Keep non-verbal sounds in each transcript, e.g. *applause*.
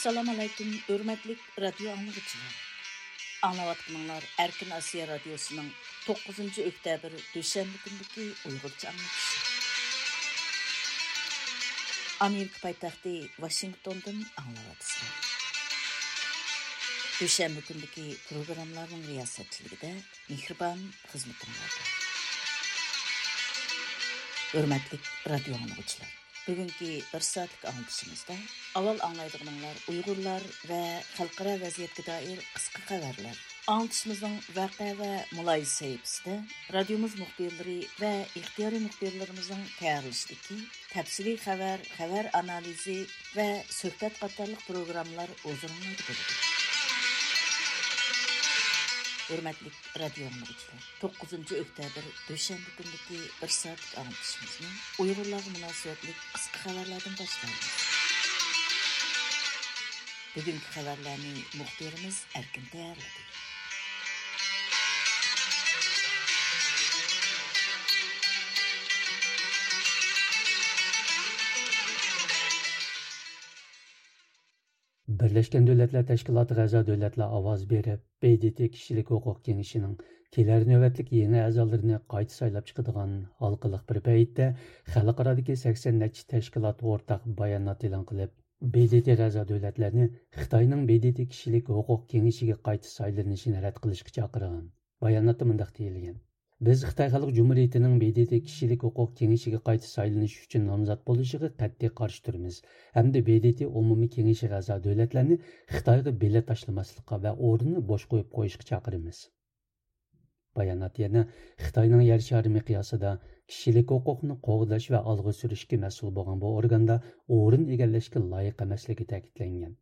assalomu alaykum, hurmatli radio dinləyicilər. Anlatqınlar arkin Asiya radiosining 9-cu oktyabr düşənbə günündəki Uyğurca anlatışı. Amerika poytaxti Washingtondan anlatırsınız. Düşənbə günündəki proqramların riyasətçiliyində Mehriban xidmətindədir. Hörmətli radio dinləyicilər. Бүгінгі бір сәтлік аңлышымызда авал аңлайдығыныңлар ұйғырлар вә халқыра вәзиетке даир қысқы қабарлар. Аңлышымыздың вәқә вә мұлай сәйіпсіде радиомыз мұхбирлері вә ихтияри мұхбирлеріміздің тәйірліштікі тәпсілі хабар, хабар анализи вә қатарлық болады. Hürmetlik radyo anlıqçılar. 9. oktyabr döşembe gündeki bir saatlik anlatışımızı Uygurlarga münasebetlik qısqa xabarlardan başlayız. Bugünkü xabarlarni muxbirimiz Erkin tayyorladi. Birleşken Devletler Təşkilatı Qəza dövlətlər avaz verib, BDT Kişilik Hüquq Kengişinin kelər növbətlik yeni əzalarını qayıt saylab çıxıdığan halqılıq bir peytdə xalqaradakı 80 nəçi təşkilat ortaq bayanat elan qılıb, BDT Qəza dövlətlərini Xitayının BDT Kişilik Hüquq Kengişiga qayıt saylanışını rədd qilishga chaqirgan. Bayonotda mundaq deyilgan: Biz Xitoy Xalq jumuriyatining BDT kishilik huquq kengashiga qayta saylanish uchun nomzod bo'lishiga qat'iy qarshi turmiz Hamda BDT umumiy kengashiga a'zo davlatlarni Xitoyga bela tashlamaslikqa va o'rnini bo'sh qo'yib qo'yishga chaqiramiz. Bayonot yana Xitoyning yer shari miqyosida kishilik huquqni qo'g'dash va olg'a surishga mas'ul bo'lgan bu organda o'rin egallashga loyiq emasligi ta'kidlangan.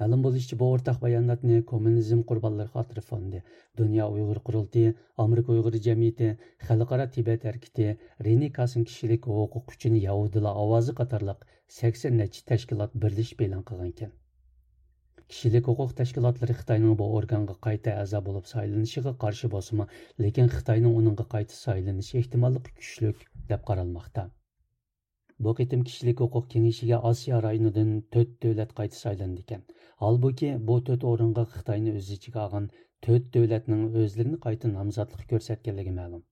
Мәлім болышчы бұл ортақ баянатны Коммунизм құрбанлары қатыр фонды, Дүния ұйғыр құрылты, Америка ұйғыр жәмиеті, Халықара Тибет әркеті, Рени Касын кішілік оқық үшін Яудыла авазы қатарлық 80 нәчі тәшкілат бірліш белін қылған кен. Кішілік құқық тәшкілатлары Қытайның бұл органға қайта әза болып сайланышыға қаршы болсыма, лекен Қытайның оныңға қайта сайланышы ехтималлық күшлік деп қаралмақта. Бұл кетім кішілік құқық кеңешіге Асия районыдан 4 дөлет қайта сайланды кен. Halbuki bu 4 o'ringa Xitoyni o'z ichiga olgan 4 davlatning o'zlarini qayta nomzodlik ko'rsatganligi ma'lum.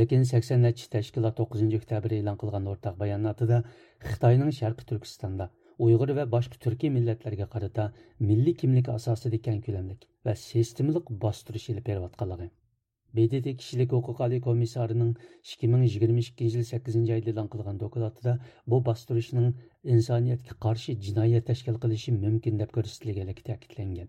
Lekin 80 necha tashkilot 9 oktyabr e'lon qilgan o'rtaq bayonotida Xitoyning Sharqi Turkistonda Uyg'ur va boshqa turkiy millatlarga qarata milliy kimlik asosida keng ko'lamlik va sistemalik bostirish ilib berayotganligi BDT kişilik hukuk ali komissarının 2022 yıl 8. ayda elan kılgan dokulatıda bu bastırışının insaniyetki karşı cinayet teşkil kılışı mümkün deb görüstülgelik ta'kidlangan.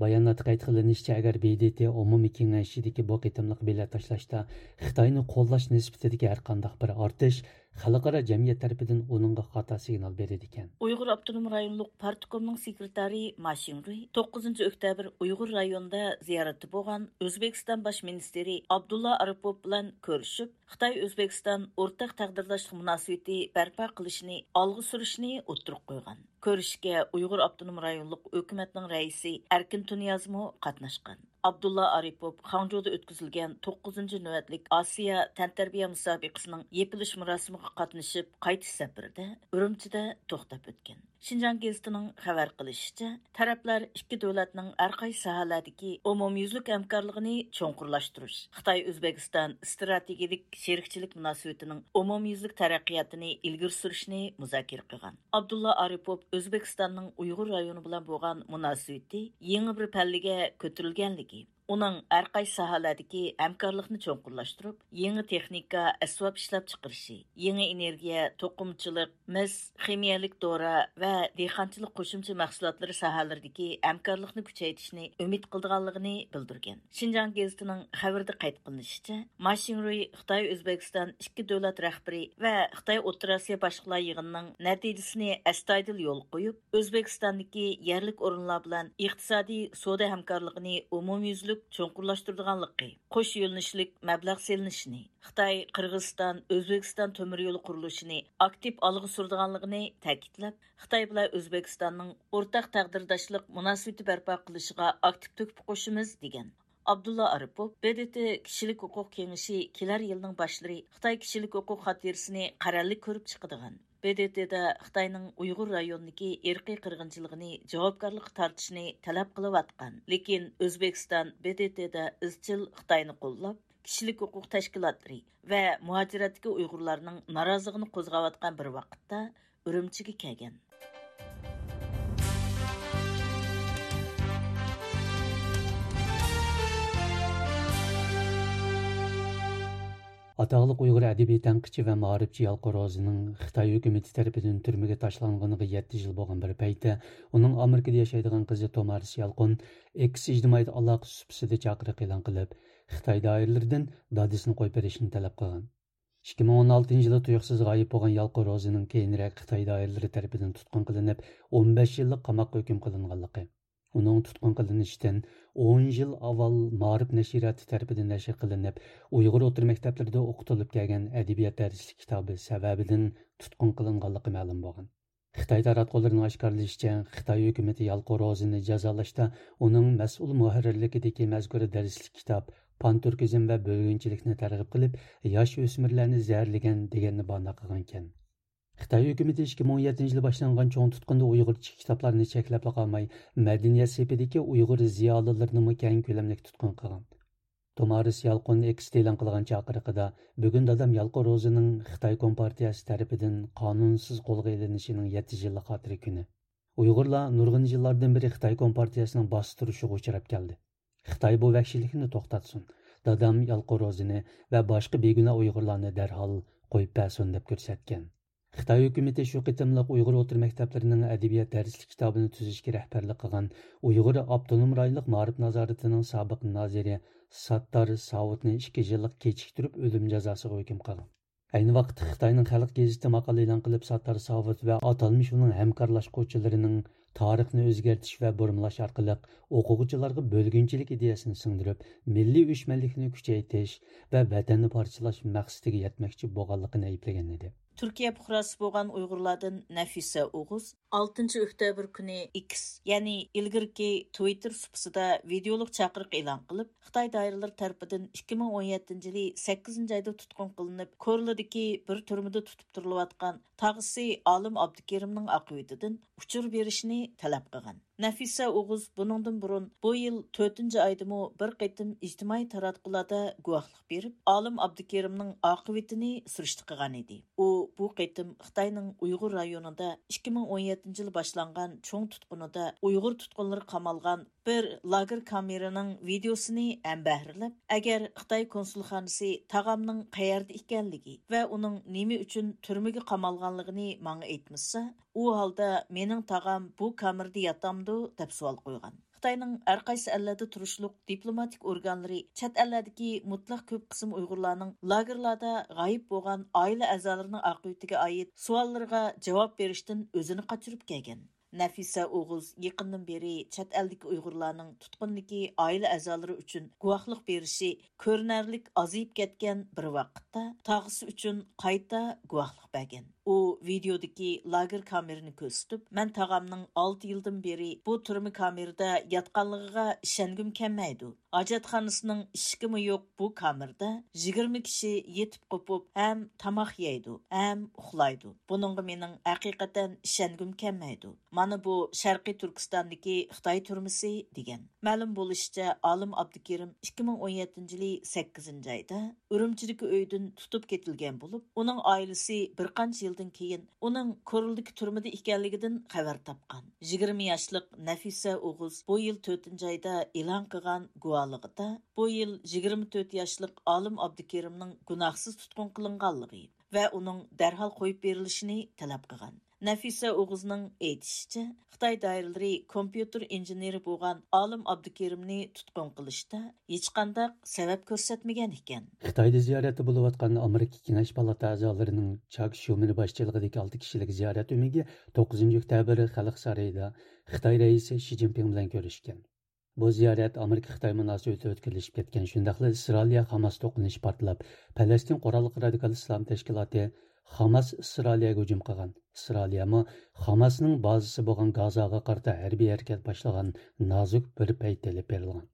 bayonotda qayd qilinishicha agar bdt umumiy kengashidagi bu qitimliq bilet tashlashda xitoyni qo'llash nisbatidagi har qanday bir ortish xalqaro jamiyat tarafidan uningga xato signal beradi ekan uyg'ur abtonom rayonluq partkomning sekretari mashinruy to'qqizinchi oktyabr uyg'ur rayonida ziyoratda bo'lgan o'zbekiston bosh ministri abdulla aripov bilan ko'rishib xitoy o'zbekiston o'rtaq taqdirlashlik munosabati barpo qilishni olg'a surishni o'ttirib qo'ygan ko'rishga uyg'ur abtonom rayonluq hukumatning raisi erkin tunyazmo qatnashgan Абдулла Арипов Хаңжоуда өткізілген 9-шы нөәтлік Асия тәнтәрбия мұсабиқысының епіліш мұрасымыға қатынышып қайтыс сәпірді үрімтіде тоқтап өткен. Шинжан гезитінің xabar qilishicha, taraflar ikki davlatning har qaysi sohalardagi umumyuzlik hamkorligini cho'nqurlashtirish, Xitoy O'zbekiston strategik sherikchilik munosabatining umumyuzlik taraqqiyotini ilgari surishni muzokara qilgan. Abdulla Aripov O'zbekistonning Uyg'ur rayoni bilan bo'lgan munosabati yangi bir pallaga ko'tarilganligi оның әрқай сахалады ке әмкарлықны чоңкурлаштырып, еңі техника, әсуап эшләп чықыршы, еңі энергия, тоқымчылық, міз, химиялық дора ва дehqonchilik qo'shimcha mahsulotlari sohalaridagi hamkorlikni kuchaytirishni umid qilganligini bildirgan shinjang gazetining xabarida qayd qilinishicha mashinruy xitoy o'zbekiston ikki davlat rahbari va xitoy o'rta osiyo yig'inining natijasini astoydil yo'l qo'yib o'zbekistondagi yerlik o'rinlar bilan iqtisodiy savdo umumyuzlik ئۆستۈرۈپ چوڭقۇرلاشتۇرىدىغانلىقى قوش يۆنىلىشلىك مەبلەغ سېلىنىشىنى خىتاي قىرغىزىستان ئۆزبېكىستان تۆمۈر актив قۇرۇلۇشىنى ئاكتىپ ئالغا سۈرىدىغانلىقىنى تەكىتلەپ خىتاي بىلەن ئۆزبېكىستاننىڭ ئورتاق تەقدىرداشلىق مۇناسىۋىتى بەرپا قىلىشىغا ئاكتىپ تۆكۈپ degan Абдулла Арыпов БДТ кишилик хукук кеңеши келер йылның башлары Хытай кишилик хукук хатирсини карарлык күреп чыгыдыган. BDTda Xitoyning Uyg'ur rayonidagi irqiy qirg'inchiligini javobgarlik tortishni talab qilayotgan. Lekin O'zbekiston BDTda izchil Xitoyni qo'llab, kishilik huquq tashkilotlari va muhojiratdagi Uyg'urlarning noroziligini qo'zg'ayotgan bir vaqtda Urumchiga kelgan. аталык уйгыр әдеби вән ва маарифчи ялқорозының Хитаи хөкүмәте тарафыдан түрмеге ташланганыга 7 жыл болған бір пәйті, оның Америкада яшайдыған қызы Томарис Ялкон экс иҗтимаи алақа сүпсәдә чакырык қилан қылып, Хитаи даирләрдән дадысын қой беришен тәліп қыған. 2016 жылы тұйықсыз ғайып гаеп булган ялқорозының кейінірек Хитаи даирләре тарафыдан тұтқан қылынып, 15 еллык қамақ хөкем қылынғалықы. uning tutqun qilinishidan 10 yil avval Ma'rif nashriyati tarafidan nashr qilinib, Uyg'ur o'rta maktablarida o'qitilib kelgan adabiyot darslik kitobi sababidan tutqun qilinganligi ma'lum bo'lgan. Xitoy taratqularining oshkorlashicha, Xitoy hukumati Yalqorozini jazolashda uning mas'ul muharrirligidagi mazkur darslik kitob panturkizm va bo'lg'inchilikni targ'ib qilib, yosh o'smirlarni zərləyən deganni banda qilgan ekan. Қытай үкіметі 2017 жылы башланған чоң тұтқында ұйғырчы кітапларны чекләп қалмай, мәдениет сепедегі ұйғыр зиялыларын мы кәң көлемлек тұтқын қылған. Томарис Ялқын Эксте елан қылған чақырықыда бүгін дадам Ялқы Розының Қытай Компартиясы тәріпіден қанунсыз қолға еленішінің 7 жылы қатыры күні. Ұйғырлар нұрғын жыллардан бері Қытай Компартиясының бастырышығы ұшырап келді. Қытай бұл вәкшілікіні тоқтатсын. Дадам Ялқы Розыны вә башқы бейгүна ұйғырларны дәрхал қойып бәсін деп көрсеткен. Xitoy hukumati shu qitimliq Uyg'ur o'tir maktablarining adabiyot darslik kitobini tuzishga rahbarlik qilgan Uyg'ur Abdunum rayonlik ma'rif nazoratining sobiq noziri Sattar Savutni 2 yillik kechiktirib o'lim jazosiga hukm qilgan. Ayni vaqtda Xitoyning Xalq gazeti maqola e'lon qilib Sattar Savut va atalmish uning hamkorlashuvchilarining tarixni o'zgartish va burmalash orqali o'quvchilarga bo'lginchilik ideyasini singdirib milliy o'chmanlikni kuchaytirish va vatanni parchalash maqsadiga yetmoqchi bo'lganligini ayblagan edi Türkiye fuqarosi bo'lgan Uyg'urlardan Nafisa O'g'iz 6 oktyabr kuni X, ya'ni ilgirki Twitter supsida videoluk chaqiriq e'lon qilib, Xitoy doiralari tarafidan 2017-yili 8-oyda tutqun qilinib, Korladagi bir turmada tutib turilayotgan tag'isi Olim Abdukerimning aqivatidan uchur berishni talab qilgan. Нәфиса Оғыз бұныңдың бұрын бұл ел 4-нче айдымы бір қайтым иҗтимаи таратқылада гуахлык беріп, Алым абдікерімнің ақыбетіне сырышты қыған еді. О, бұл қайтым Қытайның ұйғыр районында 2017 жыл башланған чоң тұтқыныда ұйғыр тұтқынлары қамалған bir лагер kameraning videosini әмбәһрләп, әгәр Хытай консулханасы тағамның қаярда икәнлеге ва уның неме өчен түрмәгә қамалганлыгын маңа әйтмәсә, у халда менің тағам бу камерда ятамды деп суал қойған. Хытайның әр кайсы әлләрдә турышлык дипломатик органнары чат әлләрдәге мутлак көп кысым уйгырларның лагерларда гаип булган аила әгъзаларының акыбетигә аит суалларга җавап бериштен өзен качырып кергән. Нәфиса Оғыз еқынның бері чәт әлдік ұйғырланың тұтқынныки айлы әзалыры үчін куақлық беріші көрінәрлік азиып кеткен бір вақытта тағысы үшін қайта куақлық бәген. U videodagi lager kamerini ko'rsatib, "Men tag'amning 6 yildan beri bu turmi kamerada yotganligiga ishongim kelmaydi. Hojatxonasining ishkimi yo'q bu kamerda 20 kishi yetib qopib, ham tamoq yeydi, ham uxlaydi. Buningga mening haqiqatan ishongim kelmaydi. Mana bu Sharqiy Turkistondagi Xitoy turmisi degan. Ma'lum bo'lishicha, Olim Abdukerim 2017-yili 8-oyda Urumchidagi uydan tutib ketilgan bo'lib, uning oilasi bir qancha yildan keyin uning Korildagi turmada ekanligidan xabar topgan. 20 yoshlik Nafisa O'g'iz bu yil 4 oyda e'lon qilgan guvohligida bu yil 24 yoshlik Olim Abdukerimning gunohsiz tutqun qilinganligi va uning darhol qo'yib berilishini talab qilgan. Nafisa Оғызның әйтишчә, Xitoy doiralari kompyuter injeneri bo'lgan Olim Abdukerimni tutqun qilishda hech qanday sabab ko'rsatmagan ekan. Xitoyda ziyorati bo'layotgan Amerika Kengash palata a'zolarining Chak Shumir boshchiligidagi 6 kishilik ziyorat umiga 9 oktyabr Xalq saroyida Xitoy raisi Shi Jinping bilan ko'rishgan. Bu ziyorat Amerika Xitoy munosabati o'tkazilib ketgan. Shundaqla Isroiliya Hamas to'qinish portlab, Falastin qurolli radikal islom tashkiloti Хамас Исраилияга һөҗүм кылган. Исраилиямы Хамасның базасы булган Газага карта хәрби хәрәкәт башлаган назук бер пәйт телеп берилгән.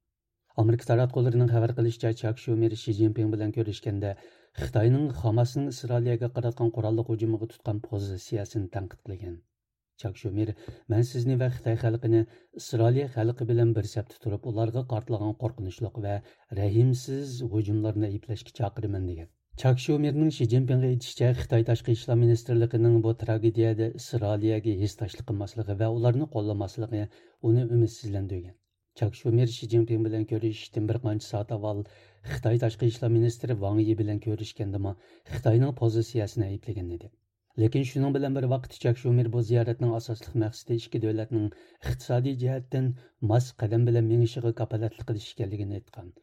Америка таратқыларының хабар кылышча Чак Шумер Ши Цзиньпин белән көрішкенде Қытайның Хамасның Исраилияға караткан құраллы құжымығы тұтқан позициясын тәнқид қылған. Чак Шумер, "Мен сізні ва Қытай халкыны Исраилия халкы белән бір сәпте тұрып, оларға қартылған қорқынышлық ва рәхимсіз құжымларны иплешке чақырымын" деген. Чак Шумернің Ши Цзиньпинге aytishicha Xitoy tashqi ishlar ministrligining bu tragediyada Isroiliyaga hech tashlik qilmasligi va ularni qo'llamasligi uni umidsizlantirgan. Чак Шумер Ши Цзиньпин bilan ko'rishishdan bir qancha soat avval Xitoy tashqi ishlar ministri Wang Yi bilan ko'rishganda Xitoyning pozitsiyasini ayblagan edi. Lekin shuning bilan bir vaqt Shumer bu ziyoratning asosli maqsadi ikki davlatning iqtisodiy jihatdan mos qadam bilan menishiga kapolatlik qilish ekanligini aytgan.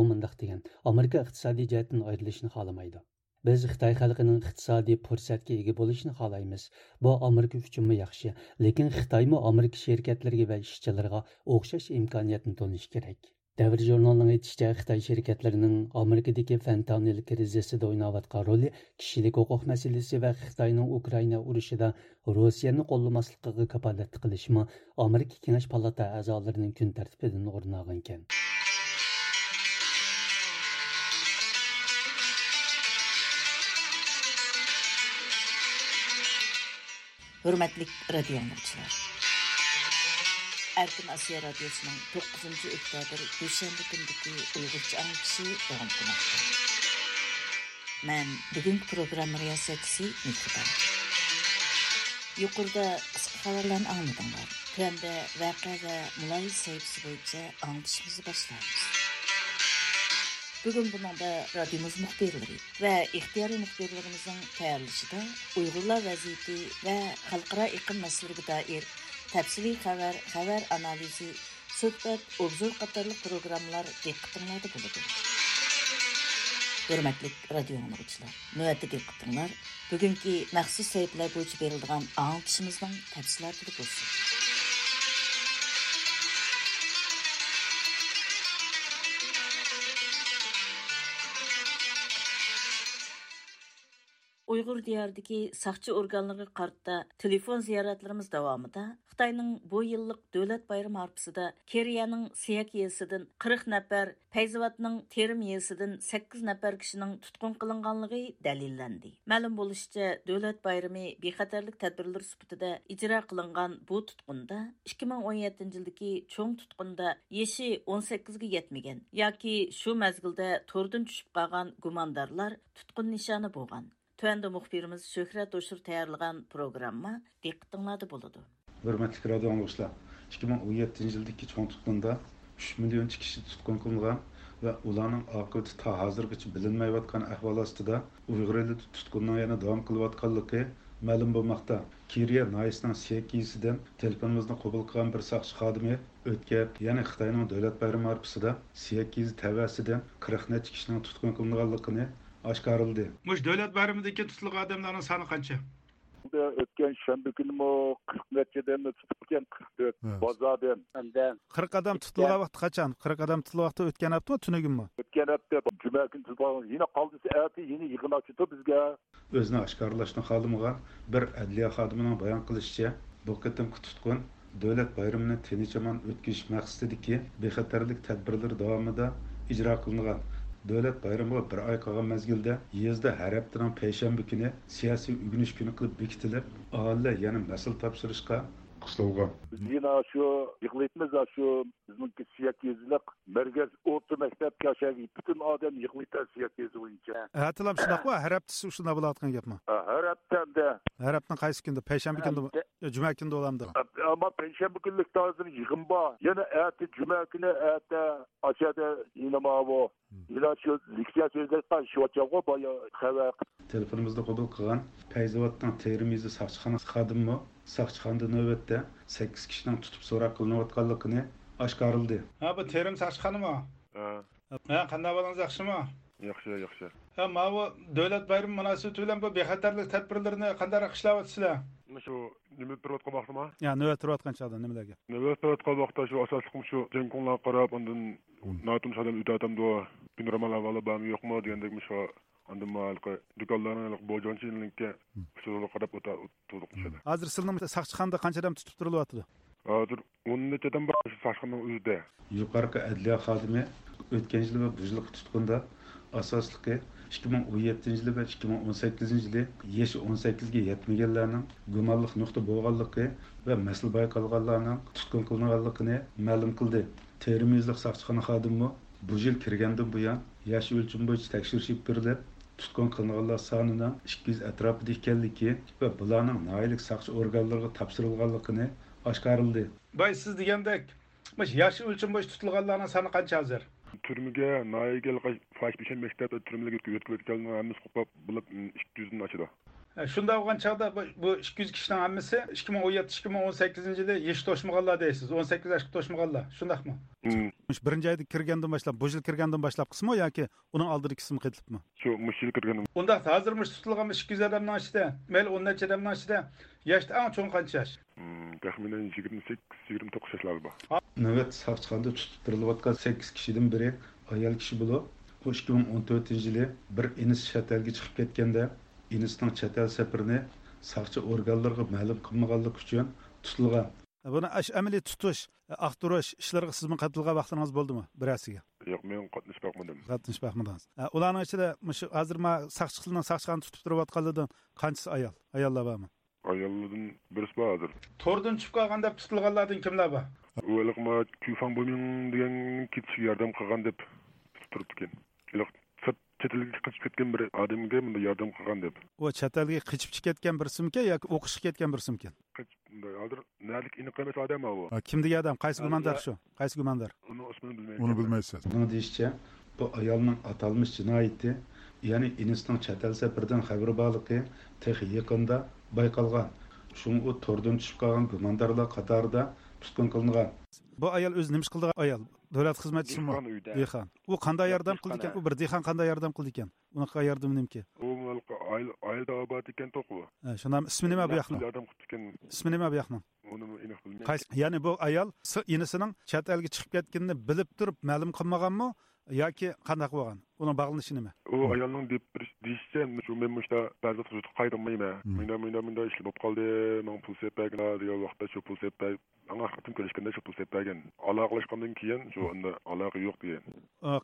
U mundaq degan amerika iqtisodiy jihatdan ayrilishni xohlamaydi biz xitoy xalqining iqtisodiy fursatga ega bo'lishini xohlaymiz bu amerika uchunmi yaxshi lekin xitoymi amerika sherkatlariga va ishchilarga o'xshash imkoniyatni tonishi kerak davr jurnalining aytishicha xitoy sherkatlarining amerikadagi fentanil krizisida o'ynayotgan roli kishilik huquq masalasi va xitoyning ukraina urushida rossiyani qo'llamasligiga kapolat qilishmi amerika kengash palata a'zolarining kun tartibidan o'rin olgan Hürmetlik radio anlıqçılar. Erkin Asya Radyosu'nun 9. oktabr Dushanbe gündeki Uygurca anlıqçı devam kılmakta. Mən bugünkü proqram riyasətçisi Nikita. Yuqurda qısqa xəbərlərini anladınlar. Tövəndə vəqə və mülayim boyunca. Bugün bununda radyomuz muxbirləri və ixtiyari muxbirlərimizin fəaliyyətində Uyğurlar vəziyyəti və xalqara iqlim məsələsinə dair təfsili xəbər, xəbər analizi, söhbət, obzor qatarlıq proqramlar diqqətinizdə bulunur. Hörmətlik radio dinləyicilər, növbəti diqqətinizlər bugünkü məxsus səhifələr boyunca verildiyi anlatışımızdan təfsilatı bulsun. Uyghur diyardagi сақчы organlariga qarta telefon ziyoratlarimiz davomida Xitoyning bu yillik davlat bayrami arpasida Keriyaning Siyak yesidan 40 nafar, Payzavotning Terim yesidan 8 nafar kishining tutqun qilinganligi dalillandi. Ma'lum bo'lishicha, davlat bayrami bexatarlik tadbirlari sifatida ijro qilingan bu tutqunda 2017 yildagi cho'ng tutqunda yeshi 18 ga yetmagan yoki shu mazgilda to'rdan tushib qolgan gumondorlar tutqun nishoni bo'lgan. Төәнді мұхбирimiz Шөхрәт Ошыр тәйярлыған программа диққатыңлады болады. Hürmetli radyo anlaşlar. 2017 yıldaki çoğun tutqunda 3 milyon kişi tutkun kılınған ve ulanın oqibati ta hazır için bilinmeyi vatkan ahvol ostida uyg'ur eli tutqunning yana davom qilayotganligi ma'lum bo'lmoqda kiriya naisning sekisidan telefonimizni qabul qilgan bir soqchi xodimi o'tgan yana xitoyning davlat bayrami arpasida sekiz tavasidan qirq necha kishining tutqun qilinganligini oshkorildi. Mush davlat bayramidagi tutilgan odamlarning soni qancha? O'tgan shanba kuni qirq nechadan tutilgan qirq to'rt bozordan qirq odam tutilgan vaqt qachon? Qirq odam tutilgan vaqti o'tgan haftami tunugunmi o'tgan hafta juma kuni tutilgan yana qoldi ati yana yig'in ochdi bizga. O'zini oshkorlashni xohlamagan bir adliya xodimining bayon qilishicha bu qitimki tutqun davlat bayramini tinch omon o'tkazish maqsadidagi bexatarlik tadbirlari davomida ijro qilingan davlat bayramiga bir oy qolgan mazgilda yezda har haftaning payshanba kuni siyosiy ugunish kuni qilib bekitilib aholi yana masl topshirishga qısılgan. Biz yine şu yıkılaytmız da şu bizimki siyak gezilik merkez orta mektep yaşayan bütün adam yıkılaytan siyak gezi boyunca. Әтілам шындақ ба? Әр әптісі ұшында болатқан кеп ма? Her hafta da Әр әптің қайсы күнді? Пәйшәмбі күнді, жүмә күнді оламды. ama Perşembe günlük tazını yıkım var. Yine ertesi cuma günü ertesi aşağıda yine ma bu. Yine şu ziksiya sözler karşı açacak baya сакчыканды нөөбөттө сегиз кишинин тутуп сурап кылынып атканлыгыны ашкарылды а бу терим сакчыканымы кандай балаңыз жакшымы Яхшы, яхшы. Ә мавы дәүләт байрамы мөнәсәбәте белән бу бехатерлек тәдбирләрен кандарак эшләп атсызлар? Шу нимә турып аткан вакытма? Я, нәүәт турып аткан чагда нимәләргә? Нәүәт турып аткан вакытта шу асаслыгым шу җенкунлар карап, андан натым шадам үтә атам до, бин рамалавалы бамы юкмы дигәндәк миша bormi yo'qmi degandek shu undan malqi do'konlarni bojonchilikka shu qarab o'ta o'tib Hozir sizning saqchixonada qanchadan tutib turilyapti? hozir o'n nechadan bor shu sashqinning o'zida. Yuqorqi adliya xodimi o'tgan yil va bu yilgi tutqunda asosligi 2017 yili va 2018 yili yoshi 18 ga yetmaganlarning gumonliq nuqta bo'lganligi va masl bayqalganlarning tutqun qilinganligini ma'lum qildi. Termizlik saqchixona xodimi bu yil kirgandan buyon yosh o'lchami bo'yicha tekshirish berilib, tutqun qilinganlar sonining 200 atrofida ekanligi va bularning noyalik saqchi organlariga topshirilganligini oshkorildi. Bay siz degandek, Mush yosh o'lcham bo'yicha tutilganlarning soni qancha hozir? turmaga naigel fash bishan maktabda turmaga o'tkazib hammasi qo'pab bo'lib ikki yuzdan oshadi Ha, Shunda bo'lgan chog'da bu bu 200 kishining hammasi 2017-2018 yili yosh to'shmaganlar deysiz. 18 yoshga to'shmaganlar. Shundaqmi? Mush birinchi oyda kirgandan boshlab, bu yil kirgandan boshlab qismi yoki uning oldingi qismi qitilibmi? shu mushil kirgan Unda hozir mush tutilgan 200 odamning ichida, mayli 10 necha odamning ichida yoshda eng cho'ng qancha yosh? taxminan yigirma sakkiz yigirma to'qqiz yoshlar bor saqçıqanda tutub turilayotgan 8 kişiden biri ayol kishi bo'lib, bu 2014 yili bir inis chet elga chiqib ketganda, инистің чәтәл сәпіріне сақчы органларға мәлім қылмағанлық үшін тұтылған. Бұны әш әмілі тұтыш, ақтырыш ішлерге сіздің болды ма? Yo'q, men qatnash baqmadim. ularni baqmadingiz. Ularning ichida shu hozir ma saqchiqildan saqchiqani tutib turayotganlardan qanchasi ayol? Ayollar bormi? Ayollardan birisi bor hozir. To'rdan qolgan deb tutilganlardan kimlar bor? Degan yordam qilgan deb turibdi. Chet elga qochib ketgan bir odamga bunda yordam qilgan deb. U chet elga qichib ketgan birsimkan yoki o'qishga ketgan Qochib- bunday hozir nalik aniq emas odam u. Kim degan odam? Qaysi gumondor shu? Qaysi gumondor uni ismini bilmayman. Uni bilmaysiz. Bunun deyishicha, bu ayolning atalmış jinoyati, ya'ni inisning chet el safaridan xabari borligi yaqinda bayqalgan. Shuni u to'rdan tushib qolgan gumondorlar qatorida tutqun qilingan. bu ayol o'zi nima ish qildi ayol davlat Dehqon dehqon u qanday yordam qildi ekan u bir dehqon qanday yordam qildi ekan unaqa yordami nimki u malqa oil- oilada obat ekan to'q u shundan ismi nima bu yoqni yordam ekan ismi nima bu yoqni qaysi ya'ni bu ayol si- inisining chet elga chiqib ketganini bilib turib ma'lum qilmaganmi yoki qanday bo'lgan uni bog'lanishi nima u ayolning deyishicha men mushta ba'zi hujjat qaytarmayman menda menda menda ishlar bo'lib qoldi man pul sepagina degan vaqtda shu pul sepag anga xatim ko'rishganda shu pul sepagan aloqalashgandan keyin shu unda aloqa yo'q degan.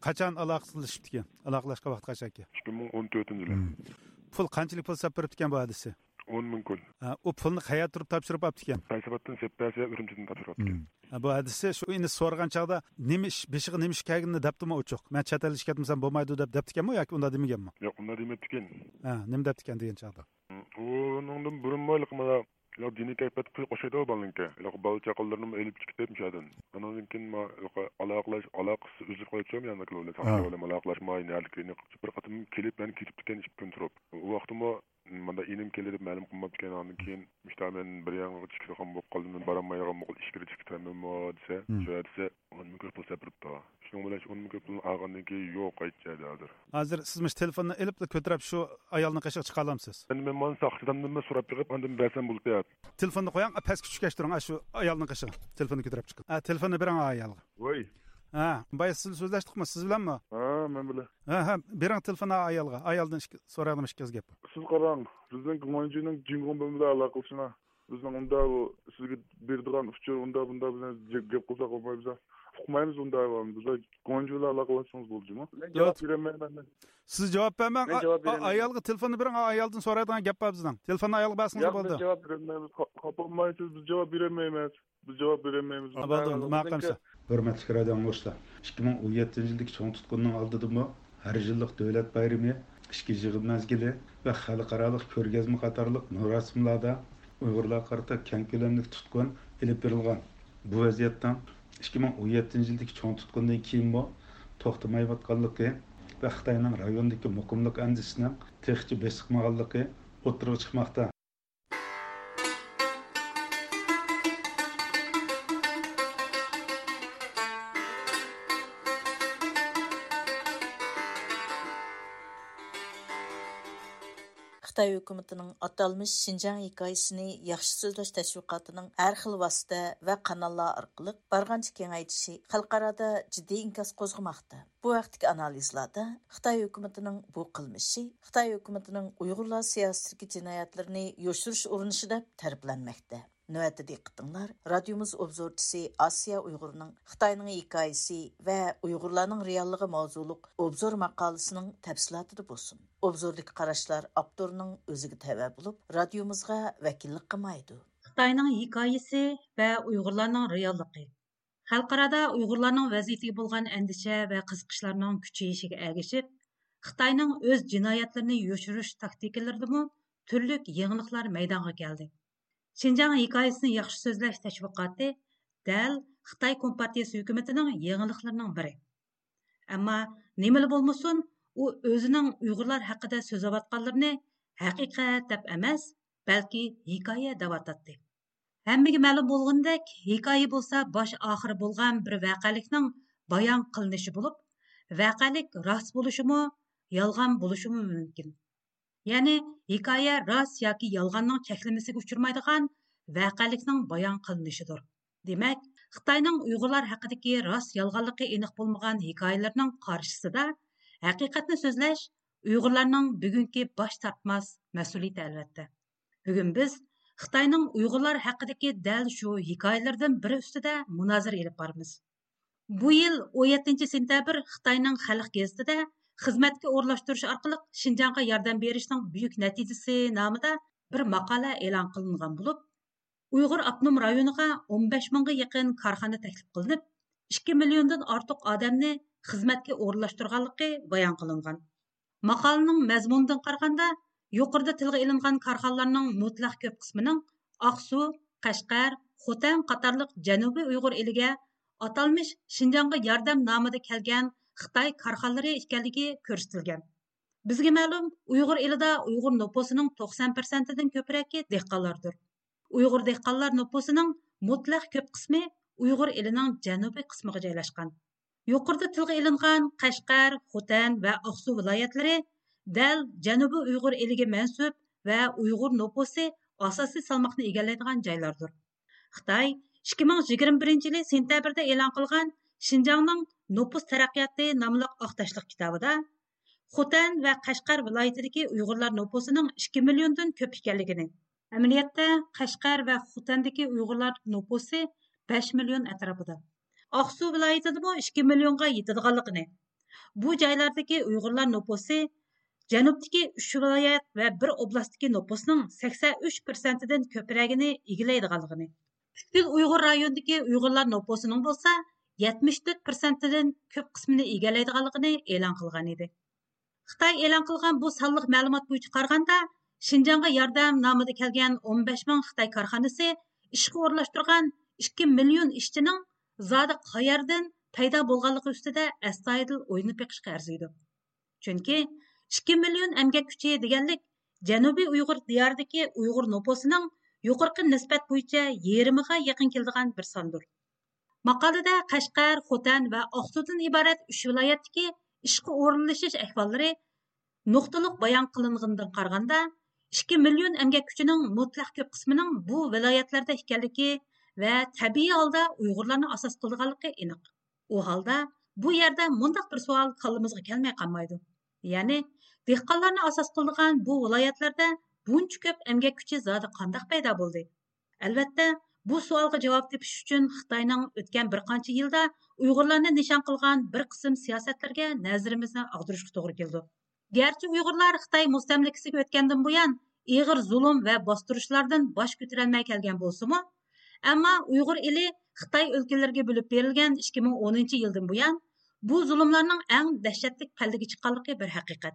Qachon aloqalashibdi ekan aloqalashgan vaqt qachon ekan ikki ming o'n to'rtinchi yili. Pul qanchalik pul sap beribdi ekan bu hadisi? o'n ming kun. U pulni qayerda turib topshirib olibdi ekan qaysabatdan sepasiya urumchidan topshiryapti Ha, bu hadisi shu ini so'ragan chog'da nima ish beshig'i nima ish kelganini debdimi uchuq man chet elga ketmasam bo'lmaydi deb debdi ekanmi yoki unda demaganmi yo'q unda demabdi ekan ha nima debdi ekan degan chog'da. Undan burun Yok dini kayfiyat kuy qo'shaydi u balinka. Yok bal chaqallarini elib chiqib ketmishadan. Andan keyin ma aloqalash aloqasi uzilib qo'yibsam yana qilib Ha. o'ylam aloqalashmay nalikni bir qatim kelib meni ketib ekan ikki kun turib. U vaqtimi manda inim keldi ma'lum qilmabdi ekan andan keyin işte men bir yangi chiqib ham bo'lib qoldim men borolmayman bu ishga chiqib ketamanmi desa shu desa o'n mikrofon sapiribdi shuning bilan o'n mikrofon olgandan keyin yo'q aytchadi hozir hozir siz mish telefonni ilib ko'tarib shu ayolni qishiga chiqa olamsiz endi men mana saqchidan nima so'rab berib andan bersam bo'lib telefonni qo'ying pastga tushgach turing shu ayolni qishiga telefonni ko'tarib chiqing ha telefonni bering ayolga voy ha бая сиз сөзләштекме сиз беләнме а мен белән ha берең телефон аялга аялдан сорадым ишкез геп сиз караң безнең командирның джингон белән алакалышына біздің онда сізге бердіған учур онда бұнда білен кеп қылсақ болмаймыз ұқмаймыз онда бізде командирлар алақаласыңыз болды ма мен жауап беремін мен сіз жауап бермең аялға телефонды берің аялдан сұрайдыған кеп бар біздің телефонды аялға басыңыз болды жауап береміз қапалмайсыз біз жауап беремейміз biz javob berolmaymiz hurmatli radio anglovchilar ikki ming o'n yettinchi yildagi cho'ng tutqunning oldidami har yillik davlat bayrami ichki yig'in mazgili va xalqaroliq ko'rgazma qatorliq marosimlarda uyg'urlar qarata keng ko'lamli tutqun ilib berilgan bu vaziyatdan ikki ming o'n yettinchi yildagi cho'ng tutqundan keyinmi to'xtamayotganligi va xitoyning rayondagi muqimlik andishining texchi besiqmaganligi o'tirg'a chiqmoqda Қытай үкіметінің аталмыш Шинжаң хикаясыны яхшы сөзләш тәшвиқатының әр хил васыта ва каналлар аркылы барганча айтшы қалқарада җитди инкас қозғымақты. Бу әқтік анализлады Қытай үкіметінің бу қылмышы Қытай үкіметінің ұйғырла сиясәтке җинаятларын яшырыш урынышы деп тәрбияләнмәктә. Növətdə diqqətinlər, radiomuz obzorçisi Asiya Uyğurunun Xitayının hekayəsi və Uyğurların reallığı mavzuluq obzor maqaləsinin təfsilatı bolsun. Obzordakı qarashlar avtorunun özüge təvə bulub, radiomuzga vəkillik qılmaydı. Xitayning hikoyasi va Uyg'urlarning realligi. Xalqarada Uyg'urlarning vaziyatiga bo'lgan andisha va qiziqishlarning kuchayishiga ergishib, Xitoyning o'z jinoyatlarini yoshirish taktikalaridami turli yangiliklar maydonga keldi. Şinjan hikoyasini yaxshi so'zlash tashviqoti dal Xitoy Kompartiyasi hukumatining yangiliklarning biri. Ammo nimali bo'lmasin, u o'zining Uyg'urlar haqida so'zlayotganlarini haqiqat deb emas, balki hikoya deb atadi. Hammaga ma'lum bo'lgandek, hikoya bo'lsa bosh oxiri bo'lgan bir voqelikning bayon qilinishi bo'lib, voqelik rost bo'lishimi, yolg'on bo'lishimi mumkin. Ya'ni hikoya rost yoki yolg'onning cheklamasiga uchirmaydigan voqelikning bayon qilinishidir. Demak, Xitoyning Uyg'urlar haqidagi rost yolg'onligi aniq bo'lmagan hikoyalarning qarshisida haqiqatni so'zlash Uyg'urlarning bugungi bosh tortmas mas'uliyati albatta. Bugun biz Xitoyning Uyg'urlar haqidagi dal shu hikoyalardan biri ustida munozara olib boramiz. Bu yil 17 sentabr Xitoyning Xalq gazetida xizmatga o'rlashtirish orqali Shinjonga yordam berishning buyuk natijasi nomida bir maqola e'lon qilingan bo'lib, Uyg'ur avtonom rayoniga 15 mingga yaqin korxona taklif qilinib, 2 milliondan ortiq odamni xizmatga o'rlashtirganligi bayon qilingan. Maqolaning mazmunidan qaraganda, yuqorida tilga ilingan korxonalarning mutlaq ko'p qismining Aqsu, Qashqar, Xotan qatorliq Janubiy Uyg'ur eliga atalmish Shinjonga yordam nomida kelgan Xitoy korxonalari ekanligi ko'rsatilgan. Bizga ma'lum, Uyg'ur elida Uyg'ur nupusining 90%dan ko'proqi dehqonlardir. Uyg'ur dehqonlar nupusining mutlaq ko'p qismi Uyg'ur elining janubiy qismiga joylashgan. Yuqorida tilga ilingan Qashqar, Xotan va Aqsu viloyatlari dal janubiy Uyg'ur eliga mansub va Uyg'ur nupusi asosiy salmoqni egallaydigan joylardir. Xitoy 2021 yili sentabrda e'lon qilgan Şinjanның Nopus taraqqiyoti nomli oqtashliq kitobida Xotan va Qashqar viloyatidagi Uyg'urlar nopusining 2 milliondan ko'p ekanligini, amaliyotda Qashqar va Xotandagi Uyg'urlar nopusi 5 million atrofida. Oqsu viloyatida 2 millionga yetadiganligini, bu joylardagi Uyg'urlar nopusi janubdagi 3 viloyat va bir oblastdagi nopusning 83%dan ko'pragini egallaydiganligini. Бүткіл Uyghur rayonidagi Uyg'urlar nopusining bo'lsa 74%dan ko'p qismini egallaydiganligini e'lon qilgan edi. Xitoy e'lon qilgan bu sonliq ma'lumot bo'yicha qaraganda, Shinjonga yordam nomida kelgan 15 ming Xitoy korxonasi ishga o'rlashtirgan 2 million ishchining zodi qayerdan paydo bo'lganligi ustida astoydil o'ynab beqishga arziydi. Chunki 2 million emgak kuchi deganlik Janubiy Uyg'ur diyoridagi Uyg'ur nopusining yuqorqi nisbat bo'yicha yerimiga yaqin keladigan bir. Maqolada Qashqar, Xotan va Oqsudan iborat uch viloyatdagi ishga o'rinlashish ahvollari nuqtaliq bayon qilingandan qaraganda 2 million emgak kuchining mutlaq ko'p qismining bu viloyatlarda ekanligi va tabiiy holda Uyg'urlarni asos qilganligi aniq. U holda bu yerda mundaq bir savol qalbimizga kelmay qolmaydi. Ya'ni dehqonlarni asos qilgan bu viloyatlarda buncha ko'p emgak kuchi zodi qandoq paydo bo'ldi? Albatta, bu savolga javob tepish uchun xitoyning o'tgan bir qancha yilda uyg'urlarni nishon qilgan bir qism siyosatlarga nazarimizni og'dirishga to'g'ri keldi. Garchi uyg'urlar xitoy mustamlikasiga o'tgandan buyon ig'ir zulm va bostirishlardan bosh ko'tarolmay kelgan bo'lsimi ammo uyg'ur eli xitoy o'lkalariga bo'lib berilgan ikki ming o'ninchi yildan buyon bu zulmlarning eng dahshatli pallaga chiqqanligi bir haqiqat.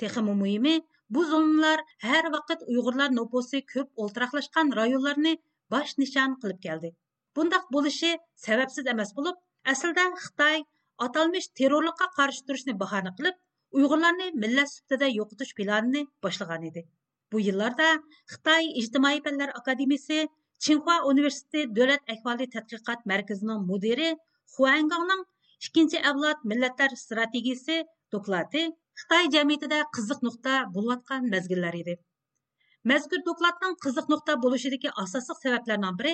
Texmi muhimi bu zulmlar har vaqt uyg'urlar nupusi ko'p o'ltiraqlashgan rayonlarni bosh nishon qilib keldi bundaq bo'lishi sababsiz emas bo'lib aslida xitoy atalmish terrorlikqa qarshi turishni bahona qilib uyg'urlarni millat sifatida yo'qotish planini boshlagan edi bu yillarda xitoy ijtimoiy fanlar akademiyasi Çinhua Universiteti Dövlət Əhvali Tədqiqat Mərkəzinin müdiri Huangangның ikkinchi avlod millatlar xitoy jamiyatida qiziq nuqta bo'layotgan mezgillar edi mazkur dokladning qiziq nuqta bo'lishidagi asosiy sabablardan biri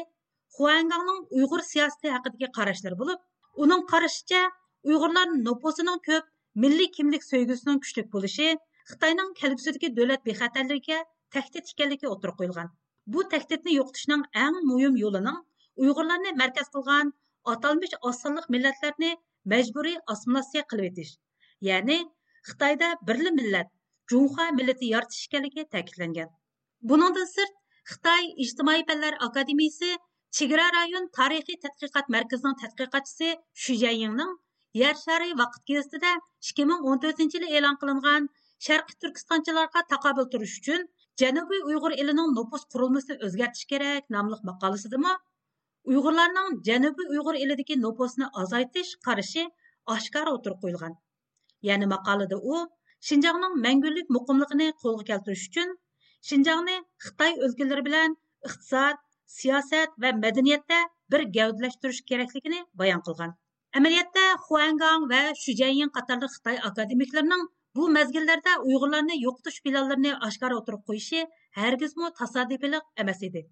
huangangning uyg'ur siyosati haqidagi qarashlari bo'lib uning qarashicha uyg'urlar nupusining ko'p milliy kimlik so'ygisining kuchli bo'lishi xitoyning kelgusidagi davlat bexatarligiga tahdid ekanligi o'tirib qo'yilgan. Bu tahdidni yo'qotishning eng muhim yo'lining uyg'urlarni markaz qilgan atalmish osonliq millatlarni majburiy assimilyatsiya qilib etish ya'ni xitoyda birli millat junxa millati yaratish ekanligi ta'kidlangan. Buningdan sirt xitoy ijtimoiy fanlar akademiyasi chegara rayon tarixiy tadqiqot markazining tadqiqotchisi shujayingning yer shari vaqt gazetida ikki ming o'n to'rtinchi yili e'lon qilingan sharqiy turkistonchilarga taqobil turish uchun janubiy uyg'ur elining nopus qurilmasini o'zgartirish kerak nomli maqolasidami? Uyg'urlarning janubiy uyg'ur elidagi nopusni ozaytish qarashi oshkora o'tirib qo'yilgan. Ya'ni maqolada u shinjongning mangulik muqimligini qo'lga keltirish uchun Шинжаңыны Қытай өлкелері білән بىلەن ئىقتىساد سىياسەت мәдіниетті бір بىر گەۋدىلەشتۈرۈش баян қылған. قىلغان ئەمەلىيەتتە خۇەنگاڭ ۋە شۈجەييىڭ قاتارلىق خىتاي ئاكادېمىكلىرىنىڭ bu مەزگىللەردە ئۇيغۇرلارنى يوقىتىش پىلانلىرىنى отырып ئوتتۇرىغا قويۇشى ھەرگىزمۇ تاسادىپىيلىق ئەمەس ئىدى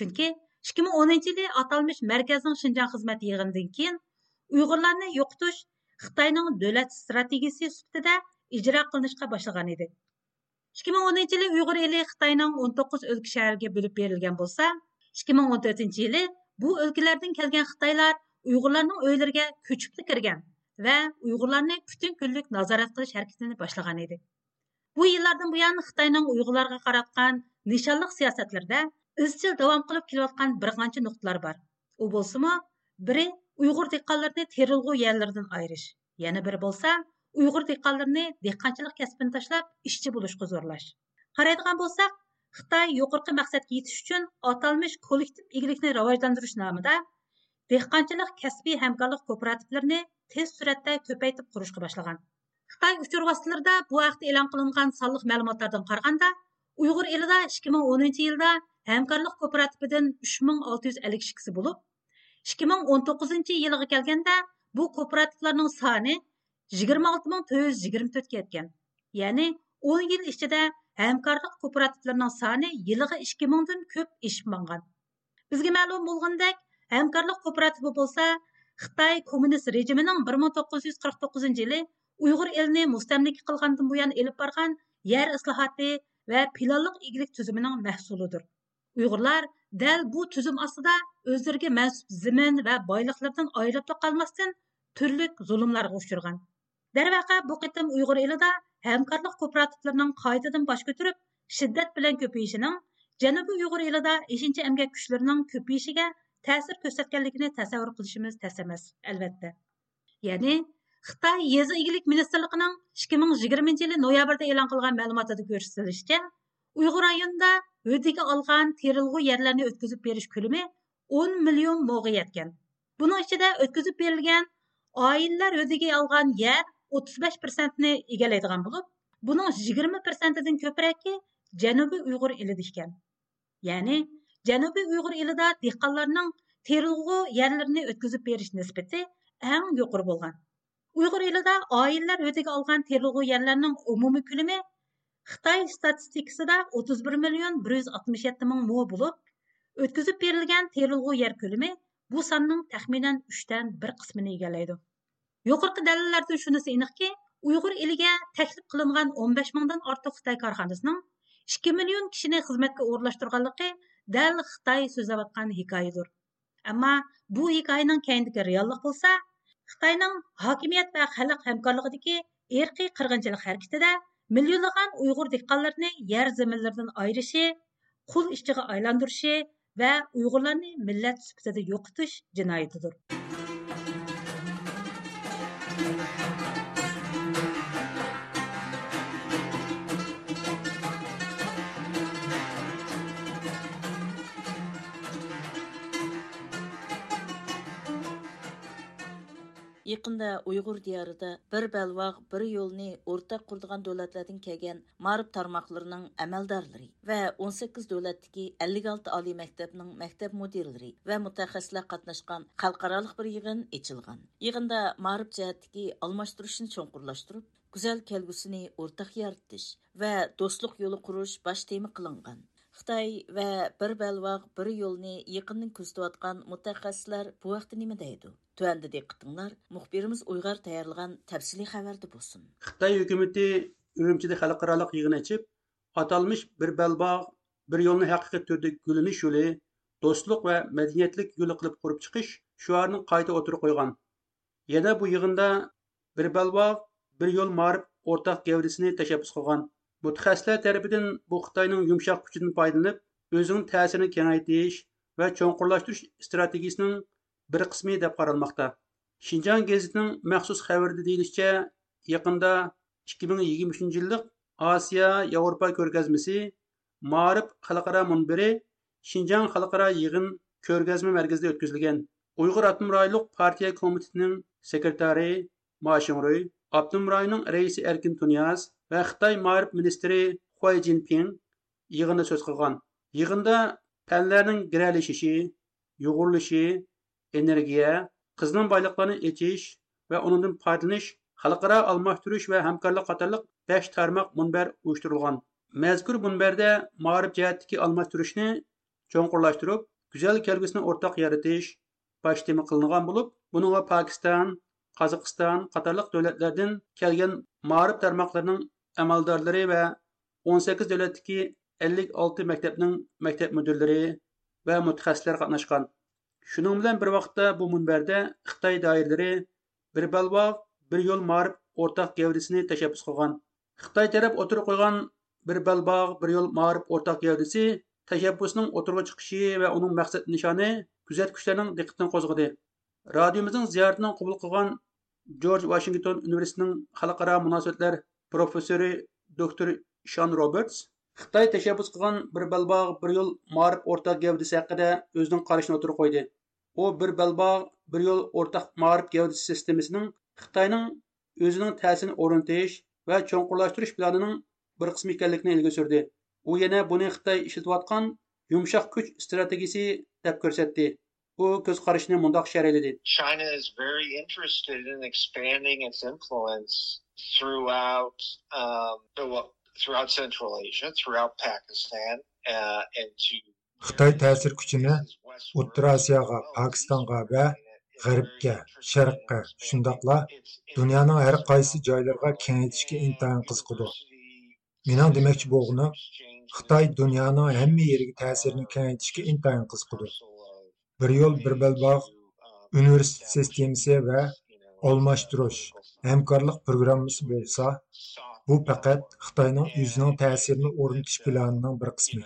Чүнке 2010 يىلى ئاتالمىش مەركەزنىڭ شىنجاڭ خىزمەت يىغىنىدىن كېيىن ئۇيغۇرلارنى يوقىتىش خىتاينىڭ دۆلەت стратегиясы سۈپىتىدە ئىجرا قىلىنىشقا باشلىغان ئىدى 2010 yili Uyg'ur eli Xitoyning 19 o'lka shahriga bo'lib berilgan bo'lsa, 2014 yili bu o'lkalardan kelgan Xitoylar Uyg'urlarning uylariga ko'chib kirgan va Uyg'urlarni butun kunlik nazorat qilish harakatini boshlagan edi. Bu yillardan buyon Xitoyning Uyg'urlarga qaratgan nishonliq siyosatlarda izchil davom qilib kelayotgan bir qancha nuqtalar bor. U bo'lsimi, biri Uyg'ur dehqonlarini terilg'u yerlardan ayirish, yana biri bo'lsa uyg'ur dehqonlarini dehqonchilik kasbini tashlab ishchi bo'lishga zo'rlash. Qaraydigan bo'lsak xitoy yuqorqi maqsadga yetish uchun atalmish kollektiv egilikni rivojlantirish nomida dehqonchilik kasbiy hamkorlik kooperativlarini tez suratda ko'paytirib qurishga boshlagan. Xitoy uchur vositalarida bu haqda e'lon qilingan sonliq ma'lumotlardan qaraganda uyg'ur elida ikki ming o'ninchi yilda hamkorlik kooperatividan uch ming olti yuz ellik ikkisi bo'lib ikki ming o'n to'qqizinchi yilga kelganda bu kooperativlarning soni yigirma olti ming to'rt yuz yigirma to'rtga yetgan ya'ni o'n yil ichida hamkorlik kooperativlarining soni yiliga ikki mingdan ko'p eshib mangan bizga ma'lum bo'lgandek hamkorlik kooperativi bo'lsa xitoy kommunist rejimining bir ming to'qqiz yuz qirq to'qqizinchi yili uyg'ur elini mustamlika qilgandan buyon elib borgan yer islohoti va pilonliq egilik tuzumining mahsulidir. Uyg'urlar dal bu tuzum ostida o'zlariga mansub zimin va boyliqlardan ayrilib qolmasdan turli zulmlarga uchragan darvaqa bu qitim uyg'ur elida hamkorlik kooperativlarining qaytadan bosh ko'tarib shiddat bilan ko'payishining janubiy uyg'ur elida ishinchi emgak kuchlarining ko'payishiga ta'sir ko'rsatganligini tasavvur qilishimiz tas emas albatta ya'ni xitoy yezi igilik ministrligining ikki ming yigirmanchi yili noyabrda e'lon qilgan ma'lumotida ko'rsatilishicha uyg'ur rayonida o'diga olgan terilg'u yerlarni o'tkazib berish ko'lami o'n million mo'g'a yetgan buning ichida o'tkazib berilgan oilalar o'diga olgan yer o'ttiz besh prosentni egallaydigan bo'lib buning yigirma prosentidan ko'proqi janubiy uyg'ur elida ekan. Ya'ni janubiy uyg'ur elida dehqonlarning terilg'u yerlarini o'tkazib berish nisbati eng yuqori bo'lgan. Uyg'ur elida oilalar o'tiga olgan terilg'u yerlarning umumiy ko'lami xitoy statistikasida o'ttiz bir million bir yuz oltmish yetti ming mo bo'lib o'tkazib berilgan terilg'u yer ko'lami bu sonning taxminan uchdan bir qismini egallaydi. Yuqorqi dalillardan shunisi aniqki uyg'ur eliga taklif qilingan o'n besh mingdan ortiq xitoy korxonasining ikki million kishini xizmatga o'rlashtirganligi дәл Xitoy so'zlayotgan hikoyadir. Ammo bu hikoyaning keyindagi reallik bo'lsa, Xitoyning hokimiyat va xalq hamkorligidagi erkiy qirg'inchilik harakatida millionlagan Uyg'ur dehqonlarini yer zaminlaridan ayirishi, qul ishchiga aylantirishi va Uyg'urlarni millat sifatida yo'qotish jinoyatidir. Якында Уйгыр диярында bir балваг, bir yolni ortaq курдыган дәүләтләрдән килгән марып тармакларының әмәлдарлары ва 18 дәүләттәге 56 али мәктәпнең мәктәп мөдирләре ва мутахассислар катнашкан халыкаралык бер йыгын ичилган. Йыгында марып җәһәттәге алмаштырышны чоңкырлаштырып, гүзәл келгүсен ортак яртыш ва достлык юлы курыш. Xitoy va bir balvoq bir yo'lni yaqindan kuzatayotgan mutaxassislar bu vaqtda nima deydi? Төәнді диққатыңлар, мұхбирimiz Uyghar tayyorlagan tafsili xabarda bo'lsin. Xitoy hukumatı Ürümçide xalqaralıq yığın açıb, atalmış bir belbağ, bir yolunu haqiqiy turda gülünüş yolu, dostluq və mədəniyyətlik yolu qılıb qurub çıxış şuarının qayta oturuq qoyğan. Yana bu yığında bir belbağ, bir yol marib ortaq gavdisini təşəbbüs qılğan. مۇتەخەسسىسلەر тәріпіден بۇ خىتاينىڭ يۇمشاق كۈچىدىن پايدىلىنىپ ئۆزىنىڭ تەسىرىنى كېڭەيتىش ۋە چوڭقۇرلاشتۇرۇش ئىستراتېگىيىسىنىڭ бір قىسمى деп قارالماقتا شىنجاڭ گېزىتىنىڭ مەخسۇس خەۋىرىدە دېيىلىشىچە яқында 2023 жылдық ئاسىيا ياۋروپا كۆرگەزمىسى Марып خەلقئارا مۇنبىرى شىنجاڭ خەلقئارا يىغىن ko'rgazma mərkəzində ötküzülgən Uyğur Atmım Partiya Komitetining sekretari rayonning raisi erkin tunyaz va xitoy ma'rif ministri xuay jinping yig'inda so'z qilgan yig'inda fanlarning giralishishi yo'g'irlishi energiya, qizning boyliqlarni echish va undan foydalanish, xalqaro almashtirish va hamkorlik qatorliq 5 tarmoq munbar uyushtirilgan. Mazkur munbarda ma'rif jihatdagi almashtirishni cho'nqurlashtirib, go'zal kelgusini o'rtaq yaratish bosh tema qilingan bo'lib, buningga Pokiston, Qozog'iston qatorliq davlatlardan kelgan ma'rif tarmoqlarining amaldorlari va 18 davlatdagi 56 maktabning maktab mudirlari va mutaxassislar qatnashgan. shuning bilan bir vaqtda bu munbarda xitoy doirlari bir balvoq bir yo'l ma'rif o'rtaq gavdisini tashabbus qilgan xitoy taraf o'tirib qo'ygan bir balbog' bir yo'l ma'rif o'rtaq gavdisi tashabbusning o'tirg'a chiqishi va uning maqsad nishoni kuzatuvchilarning diqqatini qo'zg'adi radiomizning ziyoratini qabul qilgan جورج واشنگتون университетінің خەلقئارا مۇناسىۋەتلەر профессоры доктор Шан Робертс Қытай تەشەببۇس قىلغان бір бәлбағ бір ел مائارىپ ئورتاق گەۋدىسى ھەققىدە өзінің қарышын отыр қойды. О, бір бәлбағ бір ел ئورتاق مائارىپ گەۋدىسى سىستېمىسىنىڭ خىتاينىڭ өзінің тәсін орынтейш ۋە چوڭقۇرلاشتۇرۇش планының бір قىسمى ئىكەنلىكىنى ئىلگىرى u yana buni xitoy ئىشلىتىۋاتقان يۇمشاق كۈچ استراتېگىيىسى دەپ u ko'z qarashini mundoq sharhladi china is very interested in expanding its influence throughout um, throughout central asia throughout pakistan uh, and to xitoy ta'sir kuchini o'rta osiyoga pokistonga va g'arbga sharqqa shundoqla dunyoning har qaysi joylariga kengaytishga intayin qiziqidi mening demoqchi bo'lganim xitoy dunyoning hamma yeriga ta'sirini kengaytishga intayin qiziqidi bir yo'l bir belbog' universitet sistemasi va almashtirish hamkorlik programmasi bo'lsa bu faqat xitoyning o'zining ta'sirini o'rnatish planining bir qismi.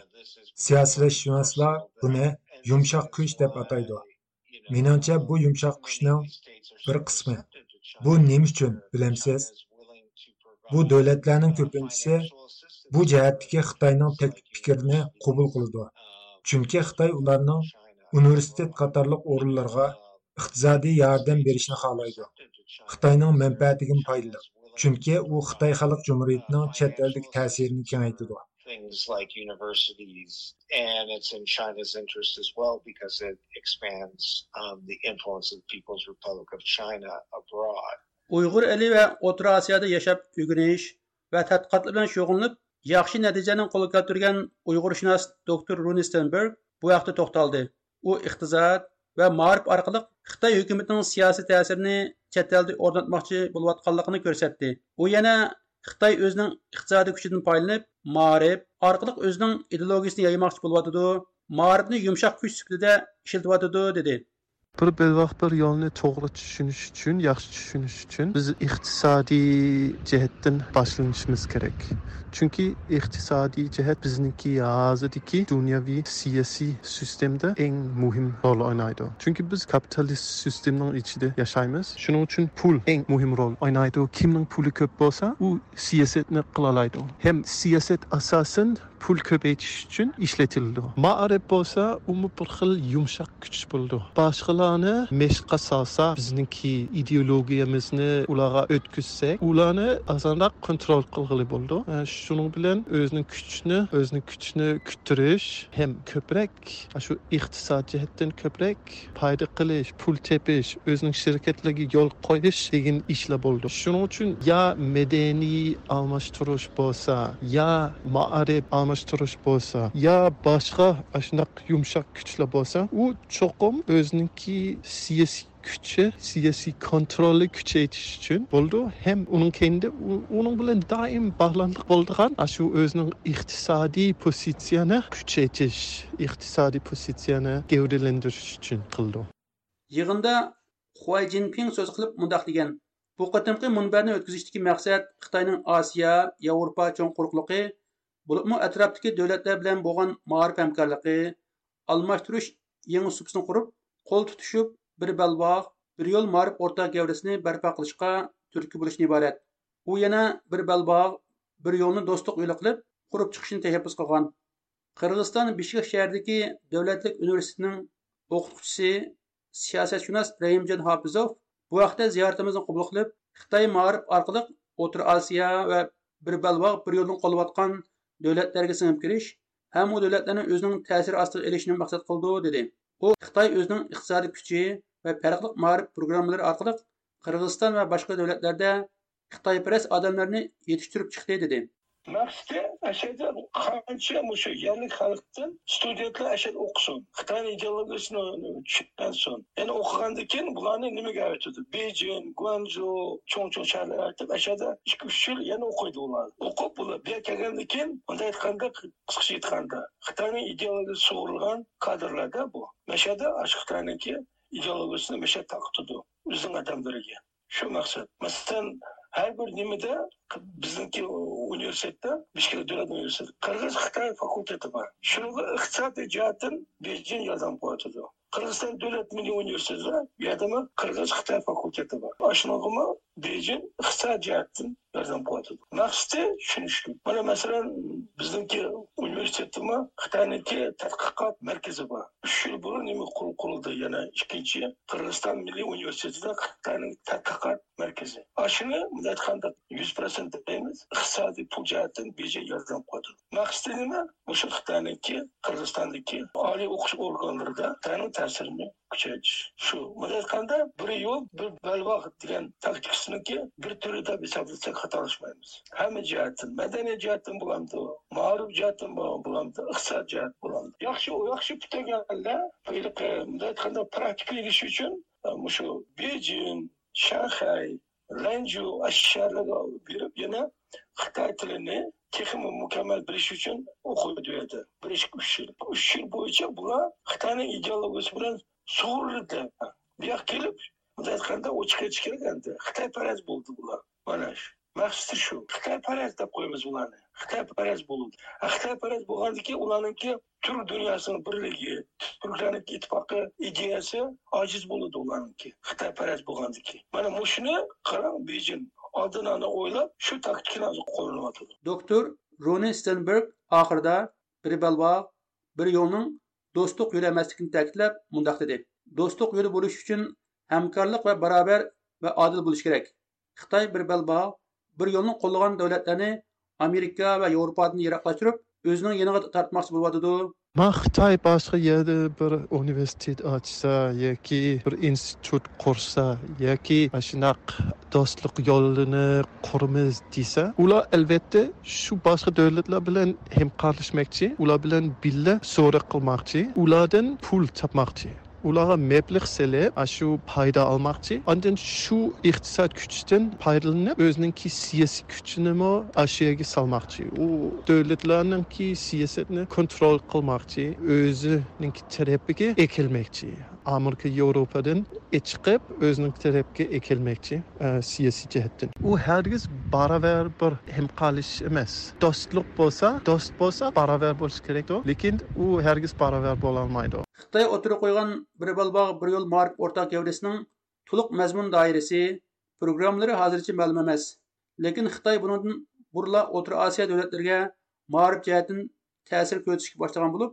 Siyosiylashmaslar buni yumshoq kuch deb ataydi. Menimcha bu yumshoq kuchning bir qismi. Bu nima uchun bilamsiz? Bu davlatlarning ko'pinchisi bu jihatdagi xitoyning fikrini qabul qiladi chunki xitoy ularning universitet qatorliq o'rinlarga iqtisodiy yordam berishni xohlaydi xitoyning manfaatiga foydali chunki u xitoy xalq jumuriyatining chet eldagi ta'sirini kengaytiradi things like universities, and it's in China's interest as well because it expands um, the influence of the People's Republic of China abroad. Uyg'ur eli va O'rta Osiyoda yashab o'rganish va tadqiqotlar bilan shug'ullanib, yaxshi natijaning qo'lga keltirgan Uyg'urshunos doktor Runi Stenberg bu vaqtda to'xtaldi. U iqtisod va ma'rif orqali Xitoy hukumatining siyosiy ta'sirini chet elda o'rnatmoqchi bo'layotganligini ko'rsatdi. U yana xitoy o'zining iqtisodiy kuchidan foydalanib ma'rif orqali o'zining ideologiyasini yaymoqchi bo'lyotidi ma'rifni yumshoq kuch sifatida ishlatyotidi dedi bir belvaq bir yo'lni to'g'ri tushunish uchun yaxshi tushunish uchun biz iqtisodiy jihatdan boshlanishimiz kerak Çünki iqtisadi cəhət bizniki hazırdakı dünyəvi siyasi sistemdə ən mühüm rol oynaydı. Çünki biz kapitalist sistemin içində yaşayırıq. Şunun üçün pul ən mühüm rol oynaydı. Kimin pulu çox bolsa, o siyasətni qıla alaydı. Həm siyasət əsasən pul köpeytiş üçün işletildi. Mağarip olsa umu bir xil yumşak güç buldu. Başkalarını meşqa salsa bizninki ideologiyamızını ulağa ötküzsek, ulanı azanrak kontrol kılgılı buldu. Yani şunu bilen özünün küçünü, özünün küçünü kütürüş hem köprek, şu iktisat cihetten köprek payda kılış, pul tepiş, özünün şirketlegi yol koyuş degen işle boldu. Şunun için ya medeni almashtırış bolsa, ya ma'arif almashtırış bolsa, ya başka aşındak yumuşak küçle bolsa, u çokum özününki siyasi kuchi siyosiy kontrolni kuchaytirish uchun bo'ldi ham uning kendi uning bilan doim bog'lanib bo'lgan shu o'zining iqtisodiy pozitsiyani kuchaytirish iqtisodiy pozitsiyani gavdalantirish uchun qildi yig'inda xuay jinping so'z qilib mundoq degan bu qatimqi munbarni o'tkazishdagi maqsad xitoyning osiyo yevropa cho'ng quruqligi bo'libmi? Atrofdagi davlatlar bilan bo'lgan maarif hamkorligi almashtirish yangi subsini qurib qo'l tutishib bir balbog' bir yo'l ma'rif o'rtaq gavdasini barpo qilishga turtki bo'lishdan iborat. U yana bir balbog' bir yo'lni do'stlik yo'li qilib qurib chiqishni tashabbus qilgan. Qirg'iziston bishkek shahridagi davlatlik universitetining o'qituvchisi siyosatshunos rahimjon hofizov bu vaqtda ziyoratimizni qabul qilib xitoy ma'rif orqali o'rta osiyo va bir balbog' bir yo'lni qo'llayotgan davlatlarga singib kirish ham u davlatlarni o'zining ta'siri ostiga ilishni maqsad qildi dedi. U xitoy o'zining iqtisodiy kuchi va farqli ma'rif programmalari orqali qirg'iziston va boshqa davlatlarda xitoyparast odamlarni yetishtirib chiqdi dedi. Maqsadi ashada qancha shu yerlik xalqdan studentlar ashada o'qisin xitoy ideologiyasini tushunsin yana o'qigandan keyin bularni nimaga aytadi bejin guanju cho'ng cho'ng shaharlar aytib ashada ikki uch yil yana o'qiydi ular o'qib bular bu yerga kelgandan keyin bunday aytganda qisqacha aytganda xitoyning ideologiyasi sug'urilgan kadrlarda bu. Mashada xitoyniki ideologiyasini o'sha taqitidi o'zini odamlariga shu maqsad. Masalan har bir nimada bizniki universitetda bishkek davlat universiteti qirg'iz xitoy fakulteti bor. Shunga iqtisodiy jihatdan bejin yordam qilyotidi qirg'iziston davlat milliy universitetida bu yerdami qirg'iz xitoy fakulteti bor. Shunaqami bejin iqtisod jihatdan yordam qilyotdi maqsadi tushunishlik mana masalan bizniki universitetimi xitoyniki tadqiqot markazi bor. Uch yil burun nima qurildi yana ikkinchi qirg'iziston milliy universitetida xitoyning tadqiqot markazi. Shuni bunday aytganda yuz prosent deymiz iqtisodiy pul jihatdan bejin yordam qildi maqsadi nima? O'sha xitoyniki qirg'izistondagi oliy o'qish organlarida xitoyni ta'sirini kuchaytirish shu bunday aytganda bir yo'l bir balvoq degan taktikaniki bir turi deb hisoblasak xatolashmaymiz hamma jihatdan madaniy jihatdan bo'lamdi ma'ruf jihatdan bo'lamdi iqtisod jihat bo'lamdi. Yaxshi yaxshi butaganlar bunday aytganda praktika ilish uchun e, shu bejin shanxay lanju shaharlarga berib yana xitoy tilini texmi mukammal bilish uchun o'qiydi u yerda bir uch yil uch yil bo'yicha bular xitoyning ideologiyasi bilan sug'urildi. Bu yoqqa kelib bunday aytganda o'chib ketish kerak endi xitoyparast bo'ldi bular mana shu. Maqsadi shu. Xitoyparast deb qo'yamiz ularni. Xitoyparast bo'ldi. Xitoyparast bo'lgandan keyin ularniki turk dunyosini birligi turklarni ittifoqi ideyasi ojiz bo'ladi ularniki xitoyparast bo'lgandan keyin mana shuni qarang bejin oldinani o'ylab shu taktikani qo'llanyotidi doktor roni stenberg oxirida bir balbog' bir yo'lning do'stlik yo'li emasligini ta'kidlab mundoq dedi. Do'stlik yo'li bo'lish uchun hamkorlik va barobar va odil bo'lish kerak. Xitoy bir balbog' bir yo'lni qo'llagan davlatlarni amerika va yevropadan yiroqlashtirib o'zining yeniga tortmoqchi bo'lyotidi man xitoy boshqa yerda bir universitet ochsa yoki bir institut qursa yoki shunaqa do'stlik yo'lini qurmiz desa ular albatta shu boshqa davlatlar bilan hamkorlashmoqchi ular bilan birga so'roq qilmoqchi ulardan pul topmoqchi onlara məbləğsələ aşu payda almaqçı. Ancaq şu iktisat iqtisad gücdən paydalanıb özününki siyasi gücünü mə aşıya salmaqçı. O dövlətlərin ki siyasətini kontrol qılmaqçı, özününki tərəfiga ekilməkçi. Amerika yevropadan chiqib o'zining tarafiga ekilmoqchi siyosiy jihatdan u hargiz baravar bir himqalish emas. Do'stlik bo'lsa do'st bo'lsa baravar bo'lishi kerak lekin u hargiz baravar bo'lolmaydi xitoy o'tirib qo'ygan bir balbog' bir yo'l ma'rif o'rtaq gavdasining to'liq mazmun doirasi programmalari hozircha ma'lum emas. Lekin xitoy bundan burla o'rta osiyo davlatlariga ma'rif jihatdan ta'sir ko'rsatishga boshlagan bo'lib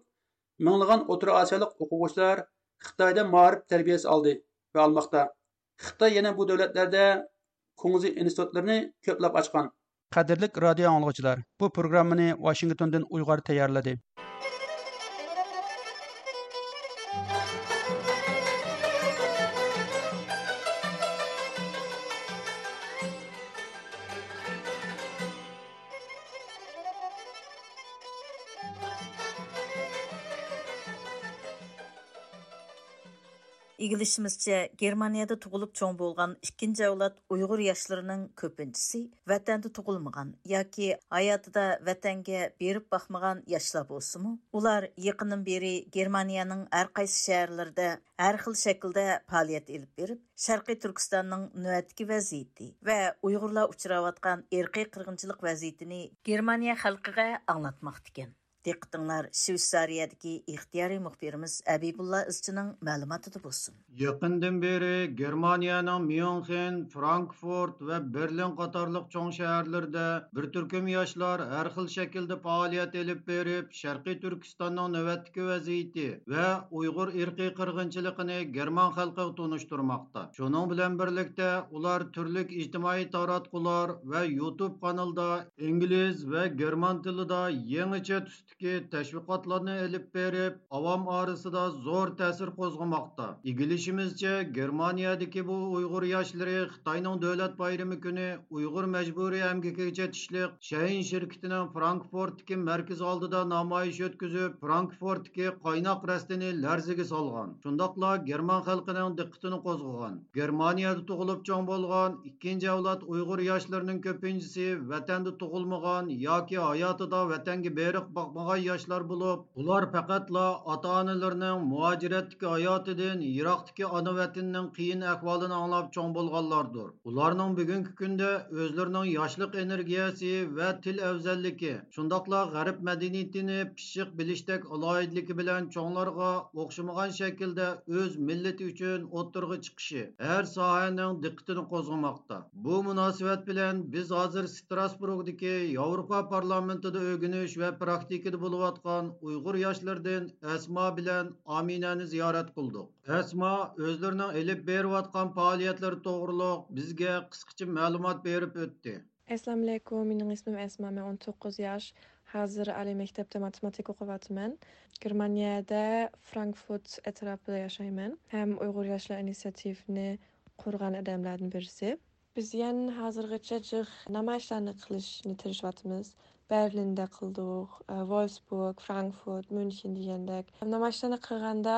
minglagan o'rta osiyolik o'quvchilar xitoyda ma'rif tarbiyasi oldi va olmoqda. Xitoy yana bu davlatlarda ko'ngizi institutlarini ko'plab ochgan. Qadrli radio anglovchilar bu programmani vashingtondan uyg'ur tayyorladi. ئىگىلىشىمىزچە گېرمانىيەدە تۇغۇلۇپ چوڭ بولغان ئىككىنچى ئەۋلاد ئۇيغۇر ياشلىرىنىڭ كۆپىنچىسى ۋەتەندە تۇغۇلمىغان ياكى ھاياتىدا ۋەتەنگە بېرىپ باقمىغان ياشلار بولسىمۇ ئۇلار يېقىندىن بېرى گېرمانىيەنىڭ ھەر قايسى شەھەرلىرىدە ھەر خىل شەكىلدە پائالىيەت ئېلىپ بېرىپ شەرقىي تۈركىستاننىڭ نۆۋەتتىكى ۋەزىيىتى ۋە ئۇيغۇرلار ئۇچراۋاتقان ئىرقىي قىرغىنچىلىق ۋەزىيىتىنى گېرمانىيە خەلقىگە ئاڭلاتماقتىكەن دىققىتىڭلار شۋېتسارىيەدىكى ئىختىيارى مۇخبىرىمىز ئەبىبۇللا ئىزچىنىڭ مەلۇماتىدا بولسۇن. يېقىندىن بېرى گېرمانىيەنىڭ ميۇنخېن، فرانكفورت ۋە بېرلىن قاتارلىق چوڭ شەھەرلىرىدە بىر تۈركۈم ياشلار ھەر خىل شەكىلدە پائالىيەت ئېلىپ بېرىپ شەرقىي تۈركىستاننىڭ نۆۋەتتىكى ۋەزىيىتى ۋە ئۇيغۇر ئىرقىي قىرغىنچىلىقىنى گېرمان خەلقىگە ular türlük ijtimoiy taratqular va YouTube kanalda ingliz va german tilida yangicha tusdi boshidagi tashviqotlarni ilib berib avom orasida zo'r ta'sir qo'zg'amoqda. Igilishimizcha germaniyadagi bu uyg'ur yoshlari xitoyning davlat bayrami kuni uyg'ur majburiy amgakiga chetishliq shahin shirkitining frankfurtdagi markaz oldida namoyish o'tkazib frankfurtdagi qaynoq rastini larziga solgan. Shundoqla german xalqining diqqatini qo'zg'agan. Germaniyada tug'ilib cho'ng bo'lgan ikkinchi avlod uyg'ur yoshlarining ko'pinchisi vatanda tug'ilmagan yoki hayotida vatanga beriq boqmagan yoshlar bo'lib ular faqatla ota onalarining muajiratdagi hayotidan yiroqdagi ona vatanning qiyin ahvolini anglab cho'ng bo'lganlardir. Ularning bugungi kunda o'zlarining yoshlik energiyasi va til afzalligi shundoqla g'arb madaniyatini pishiq bilishdak aloyidligi bilan cho'nglarga o'xshamagan shaklda o'z millati uchun o'ttirg'i chiqishi har sohaning diqqatini qo'zg'amoqda. Bu munosabat bilan biz hozir strasburgdagi yevropa parlamentida o'rganish va praktika ئامېرىكىدا بولۇۋاتقان ئۇيغۇر ياشلىرىدىن ئەسما بىلەن ئامىنەنى زىيارەت قىلدۇق ئەسما ئۆزلىرىنىڭ ئېلىپ بېرىۋاتقان پائالىيەتلىرى توغرۇلۇق بىزگە قىسقىچە مەلۇمات بېرىپ ئۆتتى assalomu alaykum. Mening ismim asma men o'n to'qqiz yosh hozir oliy maktabda matematika o'qiyapman. Germaniyada frankfurt atrofida yashayman. Ham uyg'ur yoshlar initiativini qurgan odamlardan birisi. Biz ham hozirgacha jiq namoyishlarni qilishni tirishyapmiz. Berlinda qildik e, wolfsburg frankfurt munchen degandek. Namoyishlarni qilganda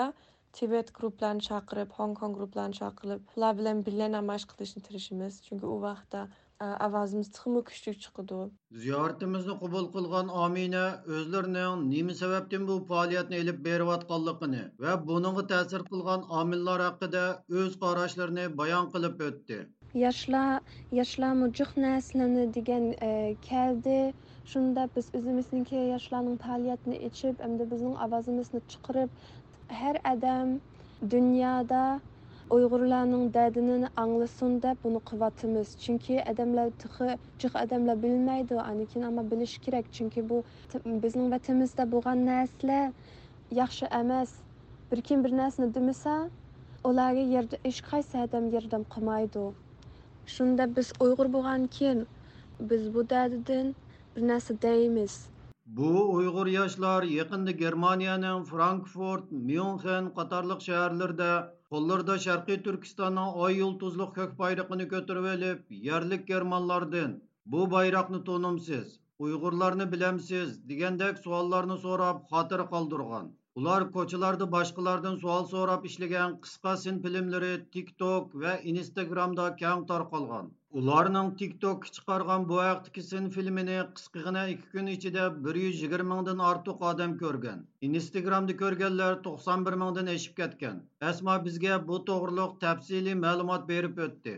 tibet guruhlarini chaqirib hong kong guruhlarini chaqirib ular bilan birga namoyish qilishni tirishimiz. Chunki u vaqtda e, ovozimiz texmi kuchli chiqdi. Ziyoratimizni qabul qilgan omina o'zlarining nima sababdan bu faoliyatni ilib berayotganligini va buningga ta'sir qilgan omillar haqida o'z qarashlarini bayon qilib o'tdi. Yoshlar yoshlar mujiq naslini degan keldi shunda biz o'zimizniki yoshlarning faoliyatini ichib hamda bizning ovozimizni chiqarib har odam dunyoda uyg'urlarning dardini anglasin deb buni qilyapmiz chunki odamlar tixi jiq odamlar bilmaydi anikin ammo bilish kerak chunki bu bizning vatanimizda bo'lgan narsalar yaxshi emas bir kim bir narsani demasa ularga yerda hech qaysi odam yordam qilmaydi biz uyg'ur bo'lgan keyin biz bu dardidan bir narsa deymiz bu uyg'ur yoshlar yaqinda germaniyaning frankfurt myunxen qatorliq shaharlarda qo'llarida sharqiy turkistonning oy yulduzliq ko'k bayrog'ini ko'tarib olib yerlik germanlardan bu bayroqni to'nimsiz uyg'urlarni bilamsiz degandek savollarni so'rab xotira qoldirgan ular ko'chalarda boshqalardan savol so'rab ishlagan qisqa sin filmlari tiktok va instagramda keng tarqalgan ularning tiktok chiqargan bu haqdagi sin filmini qisqagina ikki kun ichida bir yuz yigirma mingdan ortiq odam ko'rgan. İnstagramda ko'rganlar to'qson bir mingdan eshib ketgan. Asmo bizga bu to'g'riliq tafsiliy ma'lumot berib o'tdi.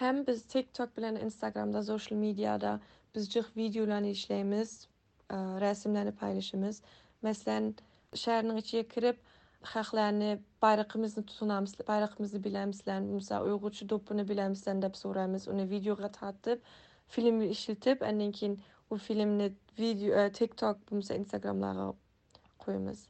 Ham biz tiktok bilan instagramda social mediada biz videolarni ishlaymiz rasmlarni paylaşımız. Masalan, şəhərinin içinə kirib xalqlarını, bayrağımızı tutunamız, bayrağımızı biləmizlər, məsəl Uyğurçu dopunu biləmizlər deyə soramız, onu videoya tartıb, film işlitib, ondan keyin o filmni video e, TikTok, məsəl Instagramlara qoyumuz.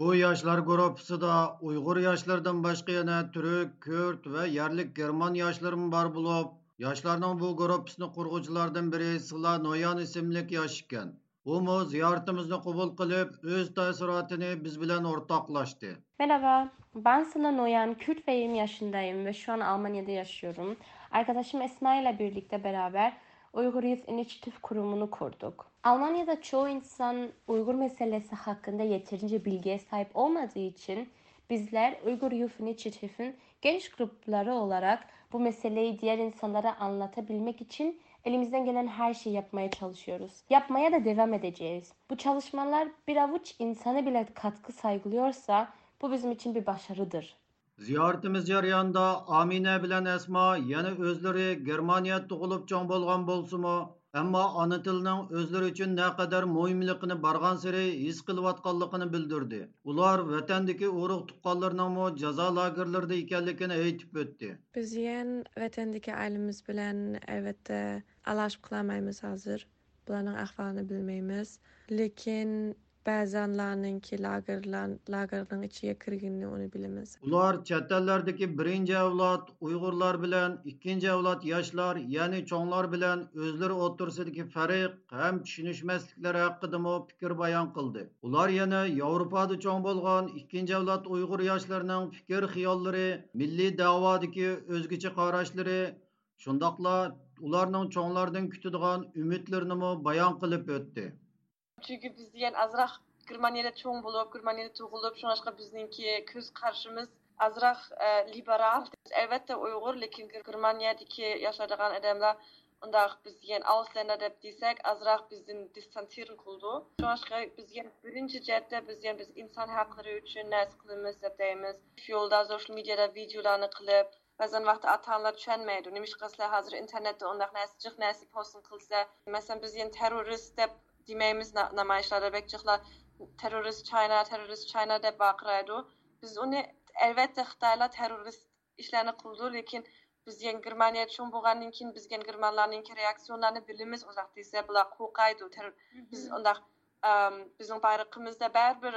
Bu yaşlar grupsida da Uyghur yaşlardan başqa yana Türk, Kürt ve yerlik German yaşlarım var bulup, yaşlarının bu grupsini kurguculardan biri Sıla Noyan isimlik yaş iken. Umu ziyaretimizni qabul qilib, o'z taassurotini biz bilan o'rtoqlashdi. Merhaba, ben Sıla Noyan, Kürt ve 20 yaşındayım ve şu an Almanya'da yaşıyorum. Arkadaşım Esma ile birlikte beraber Uygur Youth Initiative kurumunu kurduk. Almanya'da çoğu insan Uygur meselesi hakkında yeterince bilgiye sahip olmadığı için bizler Uygur Youth Initiative'in genç grupları olarak bu meseleyi diğer insanlara anlatabilmek için Elimizden gelen her şeyi yapmaya çalışıyoruz. Yapmaya da devam edeceğiz. Bu çalışmalar bir avuç insana bile katkı saygılıyorsa bu bizim için bir başarıdır. Ziyoratimiz jarayonida Amina bilan Esma yana o'zlari Germaniya tug'ilib cho'ng bo'lgan bo'lsa-mu, ammo ona tilining o'zlari uchun naqadar muhimligini borgan sari his qilayotganligini bildirdi. Ular vatandagi urug' tuqqanlarning jazo lagerlarida ekanligini aytib o'tdi. Biz yan vatandagi ailamiz bilan albatta alashib qilolmaymiz hozir. Bularning ahvolini bilmaymiz. Lekin ba'zanlarninki lagerlar lagerning ichiga kirganini uni bilamiz ular chet ellardagi birinchi avlod uyg'urlar bilan ikkinchi avlod yoshlar ya'ni cho'nglar bilan o'zlari o'rtasidagi farq ham tushunishmasliklar haqidami fikr bayon qildi ular yana yevropada cho'ng bo'lgan ikkinchi avlod uyg'ur yoshlarining fikr xiyollari milliy davodagi o'zgacha qarashlari shundoqla ularning cho'nglardan kutadigan umidlarini bayon qilib o'tdi chunki biz degan azraq Germaniyada cho'ng bo'lib Germaniyada tug'ilib şunaşka bizningki ko'z qarashimiz azraq e, liberal. albatta Uygur, lekin germaniyadagi yashaydigan odamlar undaq bizgen Ausländer deb desak azraq bizni distansieren qildi Şunaşka biz birinchi jihatda cette biz inson biz uchun nas qilamiz deb deymiz shu. Yolda social mediada videolarni qilib bəzən vaxt ata-analar düşənməyir. Nimiş qızlar hazır internetdə onda nəsə çıx, nəsə postun qılsa, məsələn biz yəni terrorist deyə deməyimiz namayişlərdə bəkçiqlər terrorist China, terrorist China deyə bağırırdı. Biz onu əlbəttə Xitayla terrorist işlərini qıldı, lakin biz yəni Germaniya üçün buğandan kin biz yəni Germanların reaksiyonlarını bilimiz uzaq desə, bunlar qoqaydı. Biz onda біздің байрақымызда бәрібір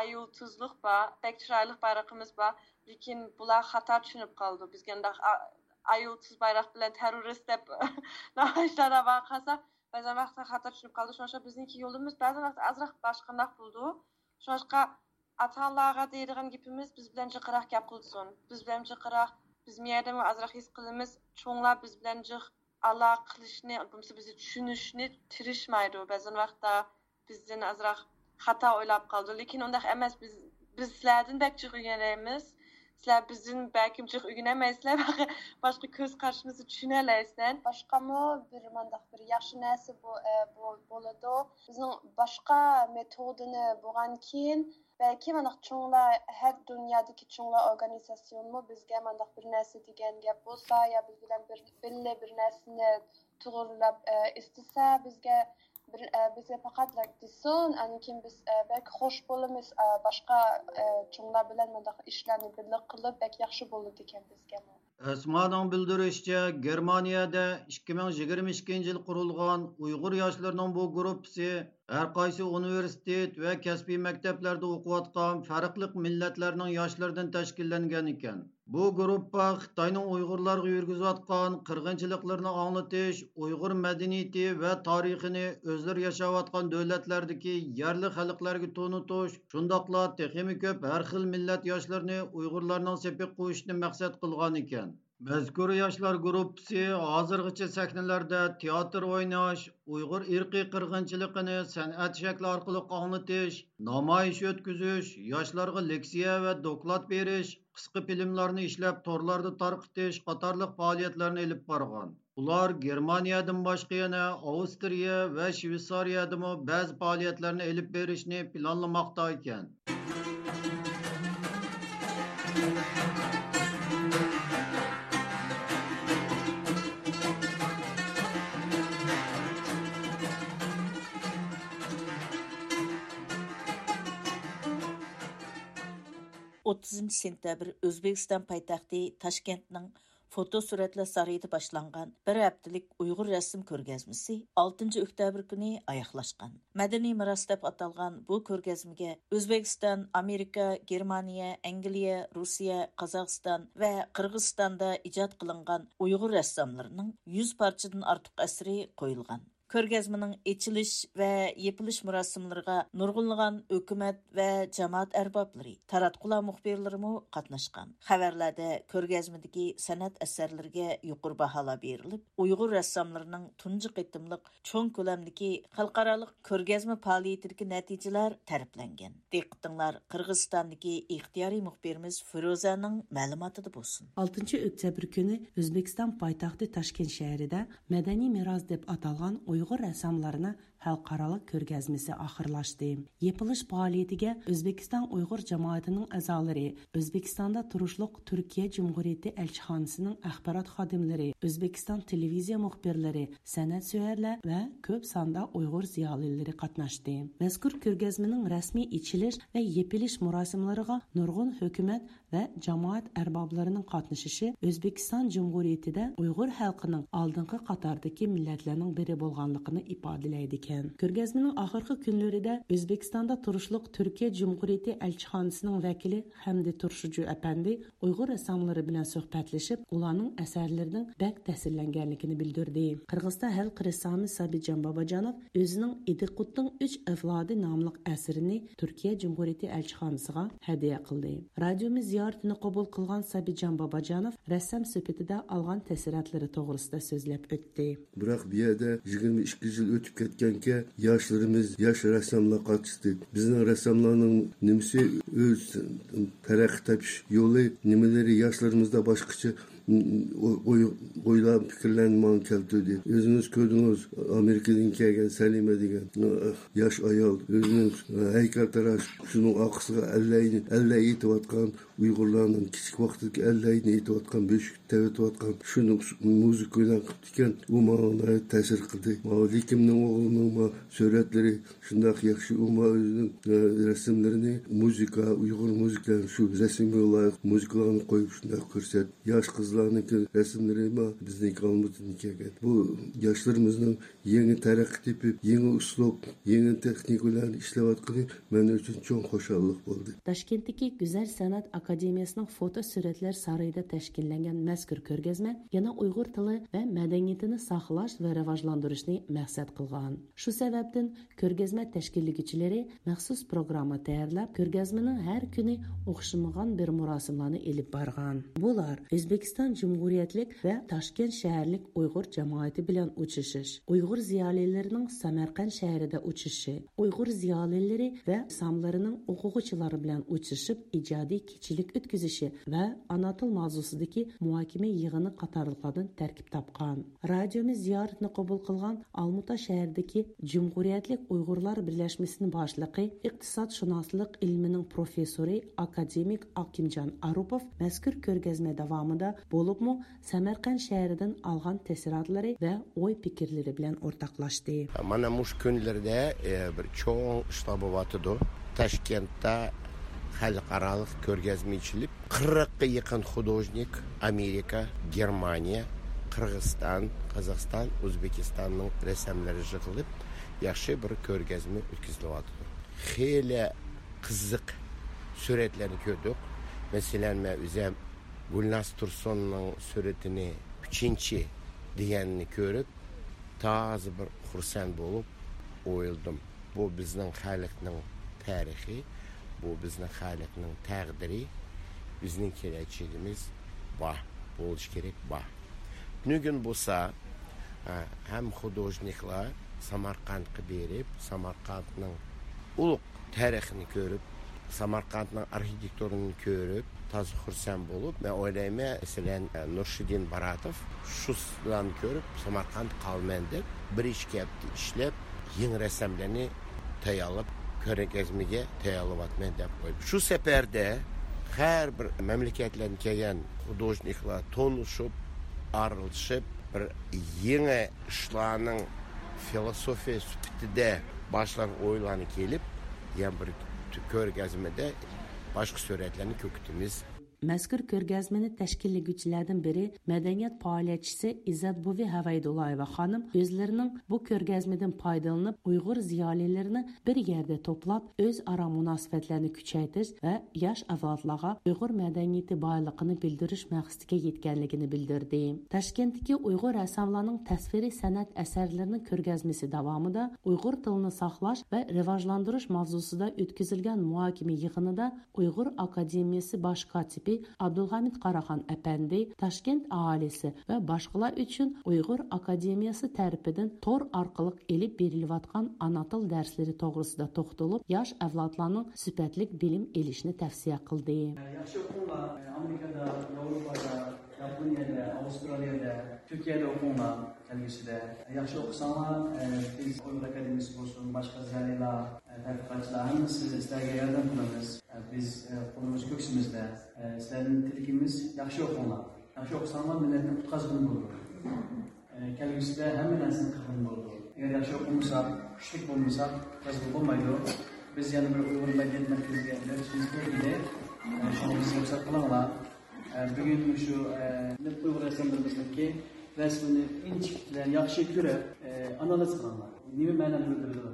аюлтузлық ба бәк чырайлық байрақымыз ба lekin бұлар хата түшініп қалды бізге аюлтуз байрақ білән террорист деп намайышларға барып қалса бәзен вақытта хата түшініп қалды шошқа біздіңки yo'limiz ba'zan vaqt azroq boshqanoq bo'ldi shoshqa ата аллага дейдіған гепіміз біз білән жықырақ гәп қылсын біз білән жықырақ біз миядамы азырақ ес қылымыз чоңлар біз білән жық алла қылышны бұмсы бізді түшінішіне тиришмайды бәзен вақытта bizdin azraq xata oylab qaldı. Lakin onda emas biz biz sizlərdən bək çox öyrənəyimiz. Sizlər bizim bəlkim çox öyrənəməyisizlər. *laughs* Başqa göz qarşımızı düşünələyisizlər. Başqa mı bir mandaq bir yaxşı nəsə bu e, bu boladı. Bizim başqa metodunu buğan keyin Belki manaq çoğlar her dünyadaki çoğlar organizasyon mu bizge manaq bir nəsə degen gap bolsa ya biz bilen bir belli bir nəsini tuğurlab e, istisa bizge бизге факат like дисон аныкин биз бәк хош болымыз башка чуңлар белән мондак эшләрне берле кылып бәк яхшы булды дигән безгә Osmanın bildirişçə, Germaniyada 2022-ci il qurulğan Uyğur yaşlarının bu qrupsi har qaysi universitet va kasbiy maktablarda o'qiyotgan farqli millatlarning yoshlaridan tashkillangan ekan. Bu guruhga Xitoyning Uyg'urlarga yurgizayotgan qirg'inchiliklarni anglatish, Uyg'ur madaniyati va tarixini o'zlari yashayotgan davlatlardagi yerli xalqlarga tonitish, shundoqla texmi ko'p har xil millat yoshlarini Uyg'urlarning sepiq qo'yishni maqsad qilgan ekan. مەزكۇر ياشلار گۇرۇپپىسى ھازىرغىچە سەھنىلەردە تىياتىر ئويناش، ئۇيغۇر ئىرقىي قىرغىنچىلىقىنى سەنئەت شەكلى ئارقىلىق ئاڭلىتىش، نامايىش ئۆتكۈزۈش، ياشلارغا لېكسىيە ۋە دوكلات بېرىش، قىسقا فىلىملارنى ئىشلەپ تورلاردا تارقىتىش قاتارلىق پائالىيەتلەرنى ئېلىپ بارغان ئۇلار گېرمانىيەدىن باشقا يەنە ئاۋسترىيە ۋە شۋېتسارىيەدىمۇ بەزى پائالىيەتلەرنى ئېلىپ بېرىشنى پىلانلىماقتا ئىكەن 30 сентябрь Өзбекстан пайтақты Ташкентнің фото суретлі сарайды башланған бір әптілік ұйғыр рәсім көргәзмісі 6 октябрь күні аяқлашқан. Мәдіни мұрастап аталған бұл көргәзімге Өзбекистан, Америка, Германия, Әңгілия, Русия, Қазақстан вә Қырғызстанда ижат қылынған ұйғыр рәссамларының 100 парчыдың артық әсірі қойылған. Көргәзмәнең ечилиш ва епилиш мурасымларына нургынлыган хөкүмәт ва җәмәгать әрбаблары, таратқулар мөхбирләре мо катнашкан. Хәбәрләрдә көргәзмәдәге сәнәт әсәрләргә юқур баһалар берилеп, уйгыр рәссамларының тунҗы кытымлык чоң күләмдәге халыкаралык көргәзмә фәалиятидәге нәтиҗәләр тәрифләнгән. Диктыңлар Кыргызстандагы ихтияри мөхбирimiz Фирозаның мәгълүматында булсын. 6 октябрь көне Өзбекстан пайтахты Ташкент шәһәрендә мәдәни мирас дип uyg'ur rassomlarini xalqaro ko'rgazmasi oxirlashdi yepilish faoliyatiga o'zbekiston uyg'ur jamoatining a'zolari o'zbekistonda turishliq turkiya jumhuriyati elchixonasining axborot xodimlari o'zbekiston televiziya muxbirlari san'at suvarlar va ko'p sonda uyg'ur ziyolilari qatnashdi mazkur ko'rgazmaning rasmiy ichilish va yepilish murosimlariga nurg'un hukumat va jamoat arboblarining qatnashishi o'zbekiston jumhuriyatida uyg'ur xalqining oldingi qatordagi millatlarning biri bo'lgan bo'lganligini ifodalaydi ekan ko'rgazmaning oxirgi kunlarida o'zbekistonda turishliq turkiya jumhuriyati elchixonasining vakili hamdi turshuju apandi uyg'ur rassomlari bilan suhbatlashib ularning asarlarining bak ta'sirlanganligini bildirdi. Qirg'iziston xalq rassomi sabijon bobojonov o'zining idiqutning uch avlodi nomli asarini turkiya jumhuriyati elchixonasiga hadya qildi radiomiz ziyoratini qabul qilgan sabijon bobojonov rassom sifatida olgan taassurotlari to'g'risida so'zlab o'tdi biroq bu yerda yigirma ikki yil o'tib чөнки яшьләребез, яшь рәссамлар катышты. Безнең рәссамларның нимесе үз тарих тапш юлы нимеләре яшьләребездә башкача oy, oylar fikirlerini man keltirdi. Özünüz gördünüz Amerika'dan gelen Selime degen yaş ayol, özünüz heykeltaraş şunun akısına elle, elle yetivatkan uyg'urlarning kichik vaqtdagi allayni aytayotgan beshik tavatayotgan shuni muzika bilan qilibdi ekan u manga ta'sir qildi likimning o'g'lining suratlari shundoq yaxshi u o'zining rasmlarini muzika uyg'ur muzikalarini shu rasmga loyiq muzikalarni qo'yib shundoq ko'rsatdi yosh qizlar qizlarniki rasmlari bizniki kelgan bu yoshlarimizni yangi taraqqiy tepib yangi uslub yangi texnikalarni ishlayotgani men uchun cho'ng xo'shallik bo'ldi toshkentdagi go'zal san'at Академиясының фото сүрәтләр сарайда тәшкилләнгән мәзкур күргәзмә яна уйгыр теле ва мәдәниятен саклаш ва раважландырышны максат кылган. Шу сәбәптән күргәзмә тәшкиллегчеләре махсус программа тәйярлап, күргәзмәнең һәр көне охшымаган бер мурасымларны элеп барган. Булар Өзбекстан Җумһуриятлек ва Ташкент шәһәрлек уйгыр җәмгыяте белән учышыш, уйгыр зиялиләренең Самарканд шәһәрендә учышы, уйгыр зиялиләре ва самларының укытучылары белән учышып иҗади кичи кишилек өткізіші вә ана тыл мазусыдагы мухакиме йыгыны катарлыклардан тәркиб тапкан. Радиомыз зияретне кабул кылган Алмута шәһәрдәге Җумһуриятлык уйгырлар берләшмәсенең башлыгы, иктисад шунаслык илменең профессоры академик Акимҗан Арупов мәзкур күргәзмә дәвамында булыпмы Самарканд шәһәреннән алған тәсиратлары ва ой пікірлері белән уртаклашты. Мана mush kunlarda э, бір чоң ishlar bo'lyapti. Toshkentda xalqaro ko'rgazma ichilib qirqqa yaqin художник amerika germaniya qirg'iziston qozog'iston o'zbekistonning rassamlari yig'ilib yaxshi bir ko'rgazma o'tkazilyapti. Xeyli qiziq suratlarni ko'rdik. Masalan man o'zim gulnaz tursunning suratini uchinchi deganini ko'rib toza bir xursand bo'lib o'yildim. Bu bizning xalqning tarixi. Bu bizning xalqning taqdiri bizning kelajagimiz bor bo'lishi kerak bor bugun bo'lsa ham художниклар samarqandga berib samarqandning ulug' tarixini ko'rib samarqandning arxitekturini ko'rib toza xursand bo'lib men o'ylayman masalan e, nurshiddin baratov shularni ko'rib samarqand qolman deb bir ish hafta ishlab yangi rasmlarni tayyorlab ko'rgazmaga tayyorlayapman deb qo'ydi shu safarda har bir mamlakatlardan kelgan художниклар tonishib aralashib bir yangi ishlarning filosofiya sifatida boshlan o'ylanib kelib yana bir ko'rgazmada boshqa suratlarni ko'kitimiz Məzkur körgəzməni təşkilləgüçilərdən biri mədəniyyət fəaliyyətçisi İzzət Buvi Havaydullayeva xanım özlərinin bu körgəzmədən faydalanıb Uyğur ziyalilərini bir yerdə toplab öz ara münasibətlərini küçəytiş və yaş avladlara Uyğur mədəniyyəti baylığını bildiriş məqsədiga yetkənligini bildirdi. Təşkəndəki Uyğur rəssamlarının təsviri sənət əsərlərinin körgəzməsi davamında Uyğur dilini saxlaş və rivojlandırış mavzusunda ötküzülgən mühakimə yığınında Uyğur Akademiyası baş katibi katibi Abdulhamid Qaraxan əpəndi Taşkent əhalisi və başqalar üçün Uyğur Akademiyası tərəfindən tor arqalıq elib beriləvatqan ana til dərsləri toğrusunda toxtulub, yaş əvladlarının sifətlik bilim elişini tövsiyə qıldı. Yaxşı oxunlar, Amerikada, Avropada, Yaponiyada, Avstraliyada, Türkiyədə oxunlar gəlmişdə. Yaxşı oxusanlar, biz Uyğur Akademiyası olsun, başqa zəlilər, tədqiqatçılar hamısı sizlərə yardım qılırıq. Biz qolumuz köksümüzdə. Ee, e, sizlərin dediyimiz yaxşı oxunlar. Yaxşı oxusanlar millətin utqaz bunu olur. Ee, e, Gəlmişdə həm nəsinin qırğını olur. Əgər yaxşı oxumusa, güclük olmasa, qazılıb olmaydı. Biz yəni bir Uyğur mədəniyyət mərkəzinə gəlmişik deyildi. E, şunu biz yüksək qılınlar. E, bugün şu e, Uyğur rəssamlarımızdakı rəsmini inçiklər yaxşı görüb e, analiz qılanlar. Niyə mənə müdürlüyü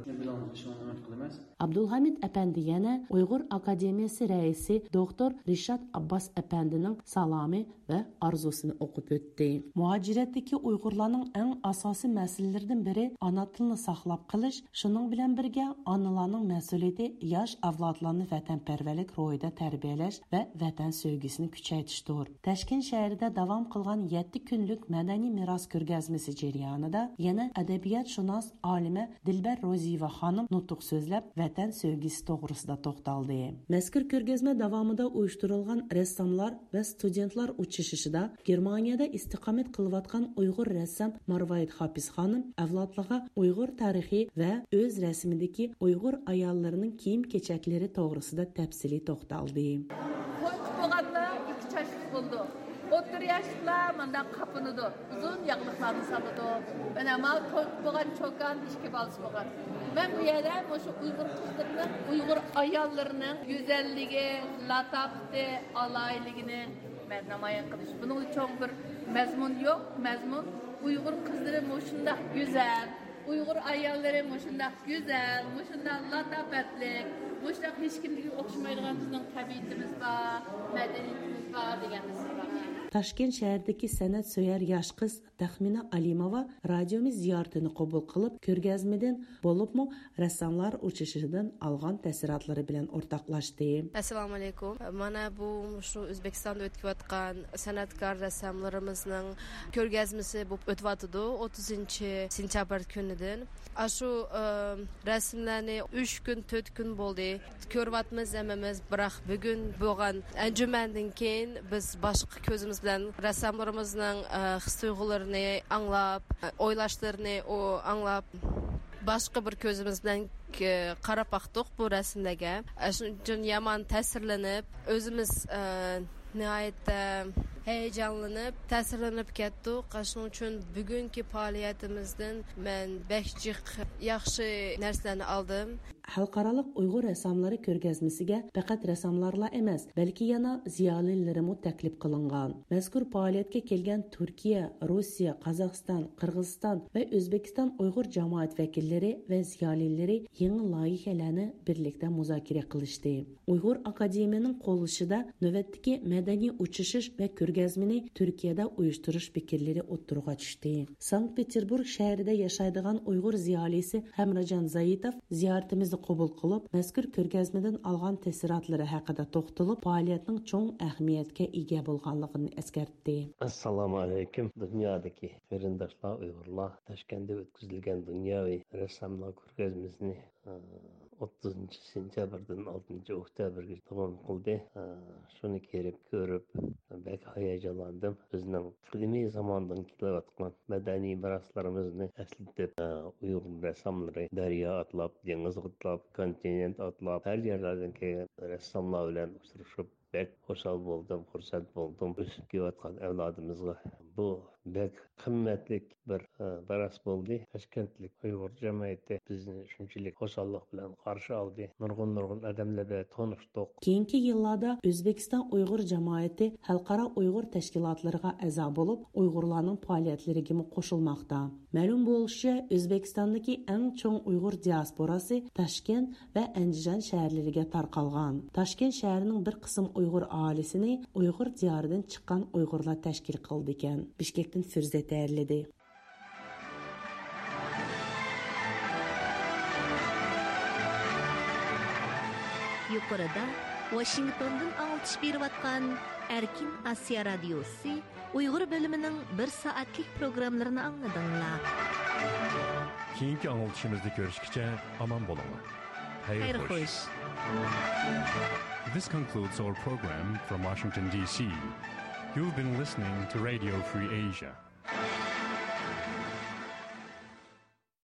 Abdulhamid əpəndi yenə Uyğur Akademiyası rəisi doktor Rişad Abbas əpəndinin salami və arzusunu oxub ötdü. Muhacirətdəki Uyğurların ən əsası məsələlərdən biri ana dilini saxlab qılış, şunun bilan birgə anaların məsuliyyəti yaş avladlarını vətənpərvərlik royida tərbiyələş və vətən sevgisini küçəytişdir. Təşkin şəhərində davam qılğan 7 günlük mədəni miras görgəzməsi cəryanında yana ədəbiyyat şunas alim müəllimə Dilbər Roziyeva xanım nutq sözləb vətən sevgisi toğrusunda toxtaldı. Məzkur körgəzmə davamında uyuşturulğan rəssamlar və studentlar uçuşuşida Germaniyada istiqamət qılıbatqan Uyğur rəssam Marvayit Hafiz xanım əvladlığa Uyğur tarixi və öz rəsmindəki Uyğur ayallarının kiyim keçəkləri toğrusunda təfsili toxtaldı. Kaşla mandan kapınıdı. Uzun yaklıklarını sabıdı. Ben ama çok boğan çokan işki balsı boğan. Ben bu yere bu Uygur kızlarının, Uygur ayarlarının güzelliği, latafeti, alaylığını ben namayan kılış. Bunun çok bir mezmun yok. Mezmun Uygur kızları moşunda güzel. Uygur ayarları moşunda güzel. Moşunda latafetlik. Moşunda hiç kimdeki okşamayla bizim tabiatimiz var, medeniyetimiz var diyen Ташкент шәһәрдәге сәнәт сөяр яш кыз Тахмина Алимова радиомыз зияртын кабул кылып, күргәзмәдән булыпмы рәссамлар учрышыдан алган тәсиратлары белән ортаклашты. Ассаламу алейкум. Мана бу шу Үзбекстанда үткәп аткан сәнәткар рәссамларыбызның күргәзмәсе булып үтеп атыды 30 сентябрь көнедән. Ашу рәсемләрне 3 көн, 4 көн булды. Көрүп атмыз әмәмез, бирок бүген булган әнҗүмәндән кин без башка көзimiz bilan rassamlarimizning his tuyg'ularini anglab o'ylashlarni u anglab boshqa bir ko'zimiz bilan qarab baqdiq bu rasmlarga shuning uchun yomon ta'sirlanib o'zimiz nihoyatda heyecanlanıp, təsirlənib getdik. Shuning uchun bugungi faoliyatimizdan men bekjiq yaxshi narsalarni oldim. халыкаралык уйгыр рәссамлары күргәзмәсегә фақат рәссамларла емес, бәлки яна зиялилері му тәклиф кылынган. Мәзкур фәалияткә келген Түркия, Россия, Қазақстан, Қырғызстан ва Өзбекстан уйгыр жамаат вәкилләре ва зиялилері яңа лаиһәләрне берлектә музакирә кылышты. Уйгыр академияның колышыда нәүәттәге мәдәни ұчышыш ва күргәзмәне Түркияда уйыштырыш фикерләре оттырга төште. Санкт-Петербург шәһәрендә яшайдыған уйгыр зиялисе Хәмраҗан Заитов зияртимизне qabul qilib, mazkur ko'rgazmadan olgan ta'sirotlari haqida to'xtalib, faoliyatning cho'ng ahamiyatga ega bo'lganligini eskartdi. Assalomu alaykum. Dunyodagi qarindoshlar, Uyg'urlar Toshkentda o'tkazilgan dunyoviy rassomlar ko'rgazmasini 30 sentyabrdan 6 oktyabrga davom qildi. Shuni kelib ko'rib, bek hayajonlandim. Bizning qadimiy zamondan kelayotgan madaniy meroslarimizni eslatib, Uyg'ur rassomlari daryo atlab, dengiz atlab, kontinent atlab, har yerlardan kelgan rassomlar bilan uchrashib bek xushal bo'ldim, xursand bo'ldim. O'sib kelayotgan avlodimizga bu bek qimmatlik bir baras bo'ldi. Toshkentlik Uyg'ur jamiyati bizni shunchalik xushallıq bilan qarshi oldi. Nurg'un nurg'un odamlar bilan tanishdik. Keyingi yillarda O'zbekiston Uyg'ur jamoati xalqaro Uyg'ur tashkilotlariga a'zo bo'lib, Uyg'urlarning faoliyatlariga qo'shilmoqda. Ma'lum bo'lishicha, O'zbekistondagi eng cho'ng Uyg'ur diasporasi Toshkent va Andijon shaharlariga tarqalgan. Toshkent shahrining bir qism Uyg'ur oilasini Uyg'ur diyoridan chiqqan Uyg'urlar tashkil qildi ekan. Bishkekdan Firza tayyorladi. Yuqorida Washingtondan alçış berip atkan Erkin Asya Radyosu Uyghur bölümünün bir saatlik programlarını anladыңlar. Keyinki anıltışımızda görüşkice aman bolama. Hayır, Hayır hoş. hoş. This concludes our program from Washington, D.C. You've been listening to Radio Free Asia.